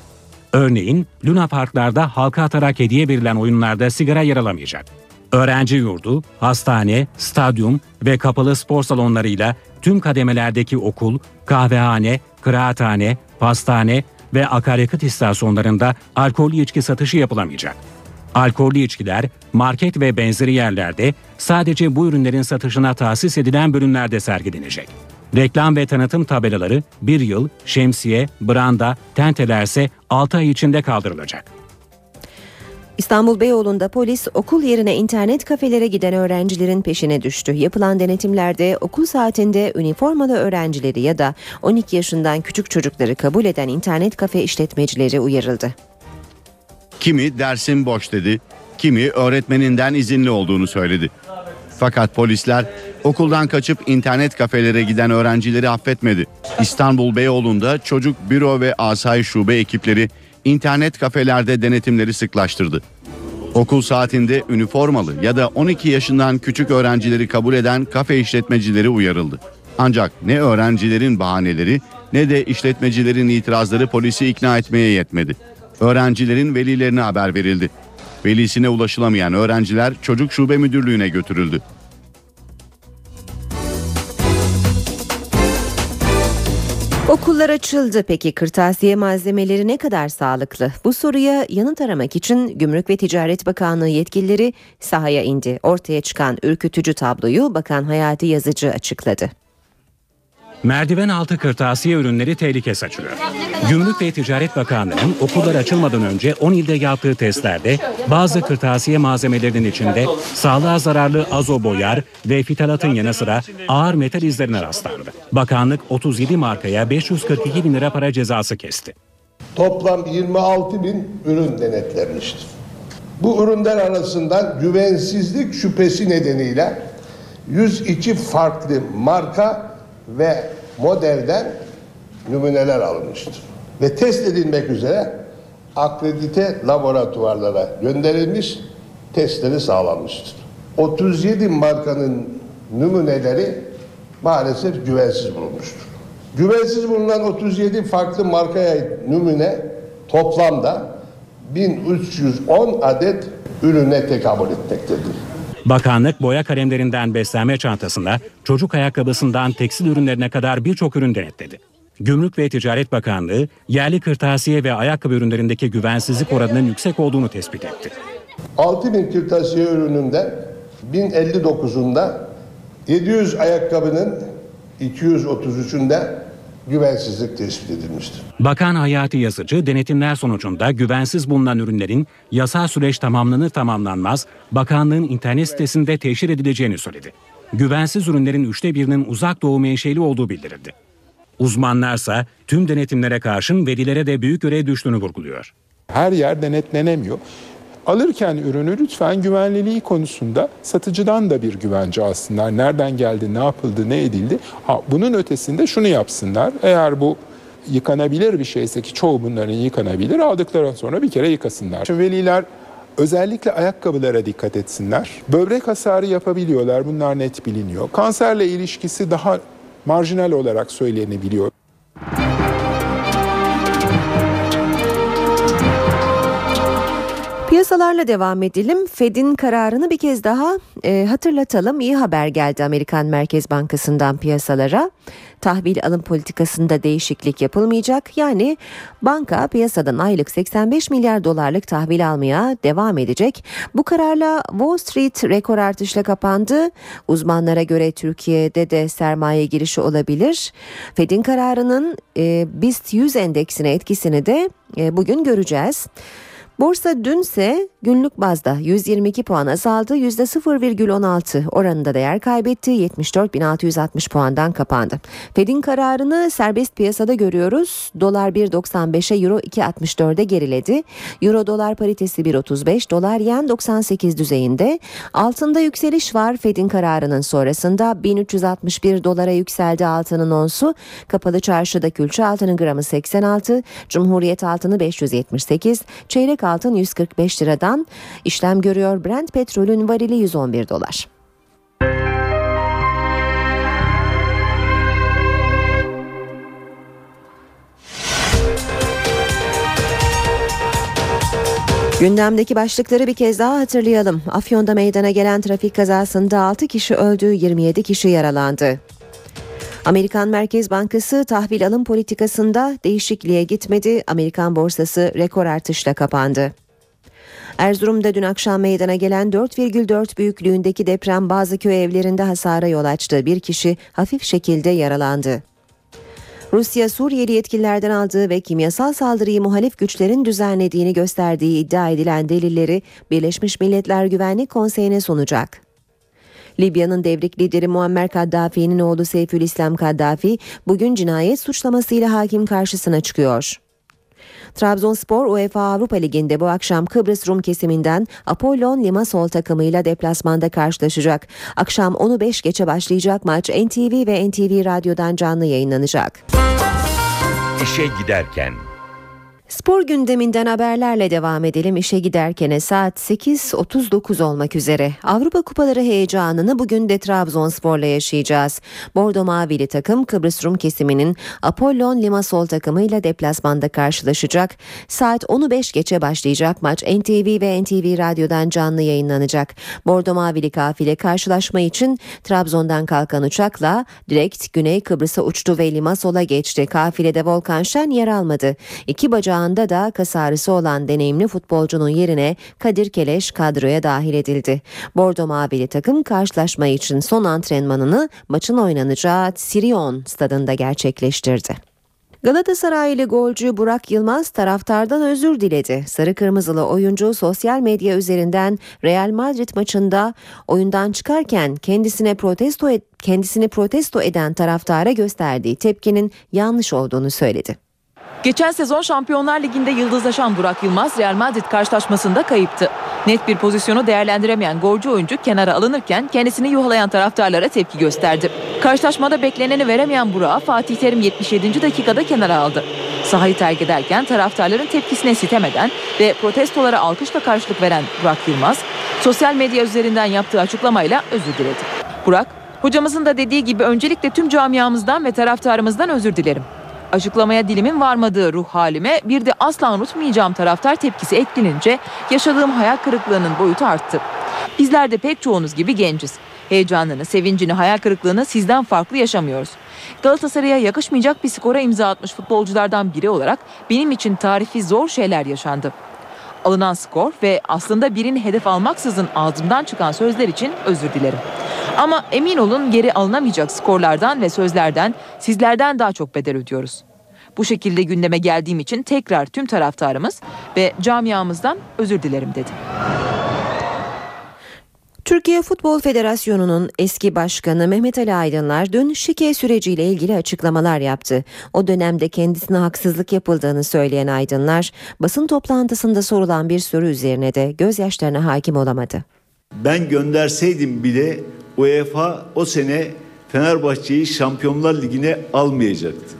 Örneğin Luna Parklarda halka atarak hediye verilen oyunlarda sigara yer alamayacak. Öğrenci yurdu, hastane, stadyum ve kapalı spor salonlarıyla tüm kademelerdeki okul, kahvehane, kıraathane, pastane ve akaryakıt istasyonlarında alkollü içki satışı yapılamayacak. Alkollü içkiler market ve benzeri yerlerde sadece bu ürünlerin satışına tahsis edilen bölümlerde sergilenecek. Reklam ve tanıtım tabelaları bir yıl, şemsiye, branda, tentelerse 6 ay içinde kaldırılacak. İstanbul Beyoğlu'nda polis okul yerine internet kafelere giden öğrencilerin peşine düştü. Yapılan denetimlerde okul saatinde üniformalı öğrencileri ya da 12 yaşından küçük çocukları kabul eden internet kafe işletmecileri uyarıldı. Kimi dersin boş dedi, kimi öğretmeninden izinli olduğunu söyledi. Fakat polisler okuldan kaçıp internet kafelere giden öğrencileri affetmedi. İstanbul Beyoğlu'nda çocuk büro ve asayiş şube ekipleri internet kafelerde denetimleri sıklaştırdı. Okul saatinde üniformalı ya da 12 yaşından küçük öğrencileri kabul eden kafe işletmecileri uyarıldı. Ancak ne öğrencilerin bahaneleri ne de işletmecilerin itirazları polisi ikna etmeye yetmedi. Öğrencilerin velilerine haber verildi. Velisine ulaşılamayan öğrenciler çocuk şube müdürlüğüne götürüldü. Okullara açıldı. Peki kırtasiye malzemeleri ne kadar sağlıklı? Bu soruya yanıt aramak için Gümrük ve Ticaret Bakanlığı yetkilileri sahaya indi. Ortaya çıkan ürkütücü tabloyu Bakan Hayati Yazıcı açıkladı. Merdiven altı kırtasiye ürünleri tehlike saçıyor. Gümrük ve Ticaret Bakanlığı'nın okullar açılmadan önce 10 ilde yaptığı testlerde bazı kırtasiye malzemelerinin içinde sağlığa zararlı azo boyar ve fitalatın yanı sıra ağır metal izlerine rastlandı. Bakanlık 37 markaya 542 bin lira para cezası kesti. Toplam 26 bin ürün denetlenmiştir. Bu ürünler arasında güvensizlik şüphesi nedeniyle 102 farklı marka ve modelden numuneler alınmıştır. Ve test edilmek üzere akredite laboratuvarlara gönderilmiş, testleri sağlanmıştır. 37 markanın numuneleri maalesef güvensiz bulunmuştur. Güvensiz bulunan 37 farklı markaya numune toplamda 1310 adet ürüne tekabül etmektedir. Bakanlık boya kalemlerinden beslenme çantasında, çocuk ayakkabısından tekstil ürünlerine kadar birçok ürün denetledi. Gümrük ve Ticaret Bakanlığı yerli kırtasiye ve ayakkabı ürünlerindeki güvensizlik oranının yüksek olduğunu tespit etti. 6000 kırtasiye ürününden 1059'unda 700 ayakkabının 233'ünde güvensizlik tespit edilmiştir. Bakan Hayati Yazıcı denetimler sonucunda güvensiz bulunan ürünlerin yasal süreç tamamlanır tamamlanmaz bakanlığın internet sitesinde teşhir edileceğini söyledi. Güvensiz ürünlerin üçte birinin uzak doğu menşeli olduğu bildirildi. Uzmanlarsa tüm denetimlere karşın velilere de büyük görev düştüğünü vurguluyor. Her yer denetlenemiyor. Alırken ürünü lütfen güvenliliği konusunda satıcıdan da bir güvence alsınlar. Nereden geldi, ne yapıldı, ne edildi. Ha, bunun ötesinde şunu yapsınlar. Eğer bu yıkanabilir bir şeyse ki çoğu bunların yıkanabilir aldıkları sonra bir kere yıkasınlar. Şimdi veliler özellikle ayakkabılara dikkat etsinler. Böbrek hasarı yapabiliyorlar bunlar net biliniyor. Kanserle ilişkisi daha marjinal olarak söylenebiliyor. Piyasalarla devam edelim. Fed'in kararını bir kez daha e, hatırlatalım. İyi haber geldi Amerikan Merkez Bankası'ndan piyasalara. Tahvil alım politikasında değişiklik yapılmayacak. Yani banka piyasadan aylık 85 milyar dolarlık tahvil almaya devam edecek. Bu kararla Wall Street rekor artışla kapandı. Uzmanlara göre Türkiye'de de sermaye girişi olabilir. Fed'in kararının e, BIST 100 endeksine etkisini de e, bugün göreceğiz. Borsa dünse günlük bazda 122 puan azaldı. %0,16 oranında değer kaybetti. 74.660 puandan kapandı. Fed'in kararını serbest piyasada görüyoruz. Dolar 1.95'e Euro 2.64'e geriledi. Euro dolar paritesi 1.35, dolar yen 98 düzeyinde. Altında yükseliş var. Fed'in kararının sonrasında 1361 dolara yükseldi altının onsu. Kapalı çarşıda külçe altının gramı 86, Cumhuriyet altını 578, çeyrek altın 145 liradan işlem görüyor. Brent petrolün varili 111 dolar. Gündemdeki başlıkları bir kez daha hatırlayalım. Afyon'da meydana gelen trafik kazasında 6 kişi öldü, 27 kişi yaralandı. Amerikan Merkez Bankası tahvil alım politikasında değişikliğe gitmedi. Amerikan borsası rekor artışla kapandı. Erzurum'da dün akşam meydana gelen 4,4 büyüklüğündeki deprem bazı köy evlerinde hasara yol açtı. Bir kişi hafif şekilde yaralandı. Rusya Suriyeli yetkililerden aldığı ve kimyasal saldırıyı muhalif güçlerin düzenlediğini gösterdiği iddia edilen delilleri Birleşmiş Milletler Güvenlik Konseyi'ne sunacak. Libya'nın devrik lideri Muammer Kaddafi'nin oğlu Seyfülislam Kaddafi bugün cinayet suçlamasıyla hakim karşısına çıkıyor. Trabzonspor UEFA Avrupa Ligi'nde bu akşam Kıbrıs Rum kesiminden Apollon Limassol takımıyla deplasmanda karşılaşacak. Akşam 10'u 5 geçe başlayacak maç NTV ve NTV Radyo'dan canlı yayınlanacak. İşe giderken Spor gündeminden haberlerle devam edelim. İşe giderken saat 8.39 olmak üzere. Avrupa Kupaları heyecanını bugün de Trabzonspor'la yaşayacağız. Bordo Mavili takım Kıbrıs Rum kesiminin Apollon Limassol takımıyla deplasmanda karşılaşacak. Saat 10'u 5 geçe başlayacak maç NTV ve NTV Radyo'dan canlı yayınlanacak. Bordo Mavili kafile karşılaşma için Trabzon'dan kalkan uçakla direkt Güney Kıbrıs'a uçtu ve Limassol'a geçti. Kafilede Volkan Şen yer almadı. İki bacağı anda da kas ağrısı olan deneyimli futbolcunun yerine Kadir Keleş kadroya dahil edildi. Bordo Mavili takım karşılaşma için son antrenmanını maçın oynanacağı Sirion stadında gerçekleştirdi. Galatasaraylı golcü Burak Yılmaz taraftardan özür diledi. Sarı kırmızılı oyuncu sosyal medya üzerinden Real Madrid maçında oyundan çıkarken kendisine protesto kendisini protesto eden taraftara gösterdiği tepkinin yanlış olduğunu söyledi. Geçen sezon Şampiyonlar Ligi'nde yıldızlaşan Burak Yılmaz Real Madrid karşılaşmasında kayıptı. Net bir pozisyonu değerlendiremeyen golcü oyuncu kenara alınırken kendisini yuhalayan taraftarlara tepki gösterdi. Karşılaşmada bekleneni veremeyen Burak'ı Fatih Terim 77. dakikada kenara aldı. Sahayı terk ederken taraftarların tepkisine sitemeden ve protestolara alkışla karşılık veren Burak Yılmaz, sosyal medya üzerinden yaptığı açıklamayla özür diledi. Burak, hocamızın da dediği gibi öncelikle tüm camiamızdan ve taraftarımızdan özür dilerim. Açıklamaya dilimin varmadığı ruh halime bir de asla unutmayacağım taraftar tepkisi eklenince yaşadığım hayal kırıklığının boyutu arttı. Bizler de pek çoğunuz gibi genciz. Heyecanını, sevincini, hayal kırıklığını sizden farklı yaşamıyoruz. Galatasaray'a yakışmayacak bir skora imza atmış futbolculardan biri olarak benim için tarifi zor şeyler yaşandı. Alınan skor ve aslında birini hedef almaksızın ağzımdan çıkan sözler için özür dilerim. Ama emin olun geri alınamayacak skorlardan ve sözlerden sizlerden daha çok bedel ödüyoruz. Bu şekilde gündeme geldiğim için tekrar tüm taraftarımız ve camiamızdan özür dilerim dedi. Türkiye Futbol Federasyonu'nun eski başkanı Mehmet Ali Aydınlar dün şike süreciyle ilgili açıklamalar yaptı. O dönemde kendisine haksızlık yapıldığını söyleyen Aydınlar basın toplantısında sorulan bir soru üzerine de gözyaşlarına hakim olamadı. Ben gönderseydim bile UEFA o sene Fenerbahçe'yi Şampiyonlar Ligi'ne almayacaktı.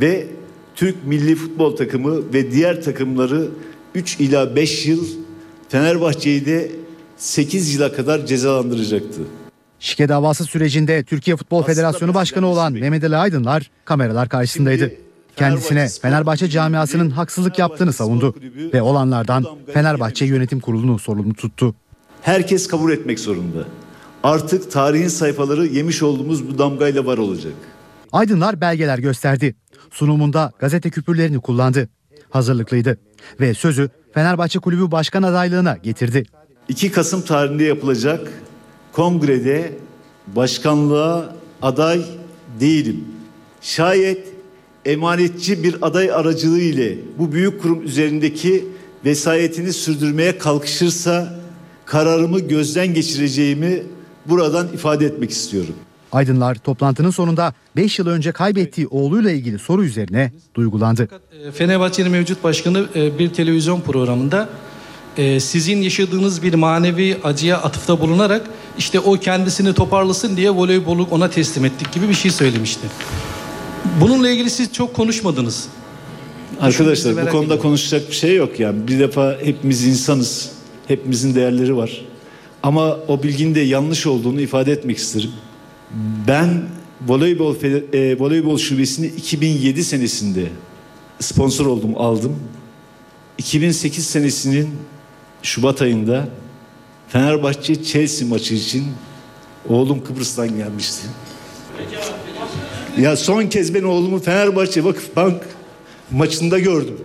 Ve Türk milli futbol takımı ve diğer takımları 3 ila 5 yıl Fenerbahçe'yi de 8 yıla kadar cezalandıracaktı. Şike davası sürecinde Türkiye Futbol Federasyonu Başkanı olan Mehmet Ali Aydınlar kameralar karşısındaydı. Kendisine Fenerbahçe camiasının haksızlık yaptığını savundu ve olanlardan Fenerbahçe Yönetim Kurulu'nu sorumlu tuttu. Herkes kabul etmek zorunda. Artık tarihin sayfaları yemiş olduğumuz bu damgayla var olacak. Aydınlar belgeler gösterdi. Sunumunda gazete küpürlerini kullandı. Hazırlıklıydı ve sözü Fenerbahçe Kulübü Başkan adaylığına getirdi. 2 Kasım tarihinde yapılacak kongrede başkanlığa aday değilim. Şayet emanetçi bir aday aracılığı ile bu büyük kurum üzerindeki vesayetini sürdürmeye kalkışırsa kararımı gözden geçireceğimi buradan ifade etmek istiyorum. Aydınlar toplantının sonunda 5 yıl önce kaybettiği oğluyla ilgili soru üzerine duygulandı. E, Fenerbahçe'nin mevcut başkanı e, bir televizyon programında e, sizin yaşadığınız bir manevi acıya atıfta bulunarak işte o kendisini toparlasın diye voleybolu ona teslim ettik gibi bir şey söylemişti. Bununla ilgili siz çok konuşmadınız. Arkadaşlar bu konuda ediyorum. konuşacak bir şey yok yani. Bir defa hepimiz insanız. Hepimizin değerleri var. Ama o bilginin de yanlış olduğunu ifade etmek isterim. Ben voleybol e, voleybol şubesini 2007 senesinde sponsor oldum, aldım. 2008 senesinin Şubat ayında Fenerbahçe Chelsea maçı için oğlum Kıbrıs'tan gelmişti. Ya son kez ben oğlumu Fenerbahçe Vakıf Bank maçında gördüm.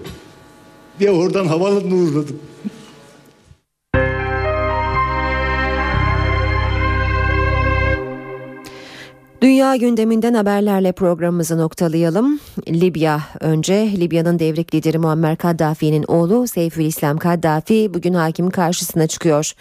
Ve oradan havalanına uğurladım. Dünya gündeminden haberlerle programımızı noktalayalım. Libya önce Libya'nın devrik lideri Muammer Kaddafi'nin oğlu Seyfülislam Kaddafi bugün hakimin karşısına çıkıyor.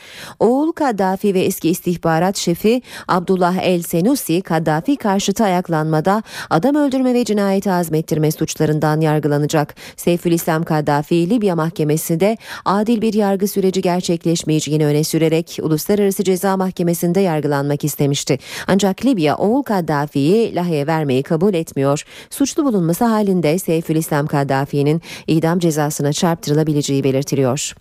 Oğul Kaddafi ve eski istihbarat şefi Abdullah El Senusi Kaddafi karşıtı ayaklanmada adam öldürme ve cinayeti azmettirme suçlarından yargılanacak. Seyfülislam Kaddafi Libya mahkemesinde adil bir yargı süreci gerçekleşmeyeceğini öne sürerek Uluslararası Ceza Mahkemesi'nde yargılanmak istemişti. Ancak Libya oğul Kaddafi Kaddafi'yi Lahey'e vermeyi kabul etmiyor. Suçlu bulunması halinde Seyfülislam Kaddafi'nin idam cezasına çarptırılabileceği belirtiliyor.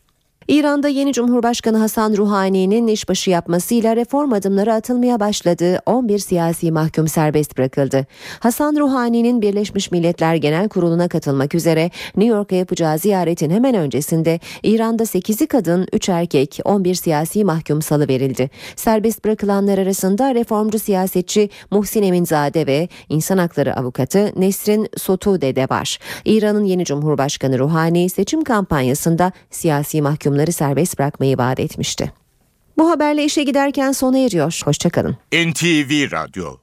İran'da yeni Cumhurbaşkanı Hasan Ruhani'nin işbaşı yapmasıyla reform adımları atılmaya başladı. 11 siyasi mahkum serbest bırakıldı. Hasan Ruhani'nin Birleşmiş Milletler Genel Kurulu'na katılmak üzere New York'a yapacağı ziyaretin hemen öncesinde İran'da 8'i kadın, 3 erkek, 11 siyasi mahkum salı verildi. Serbest bırakılanlar arasında reformcu siyasetçi Muhsin Eminzade ve insan hakları avukatı Nesrin Sotude de var. İran'ın yeni Cumhurbaşkanı Ruhani seçim kampanyasında siyasi mahkumları serbest bırakmayı vaat etmişti. Bu haberle işe giderken sona eriyor. Hoşçakalın. NTV Radyo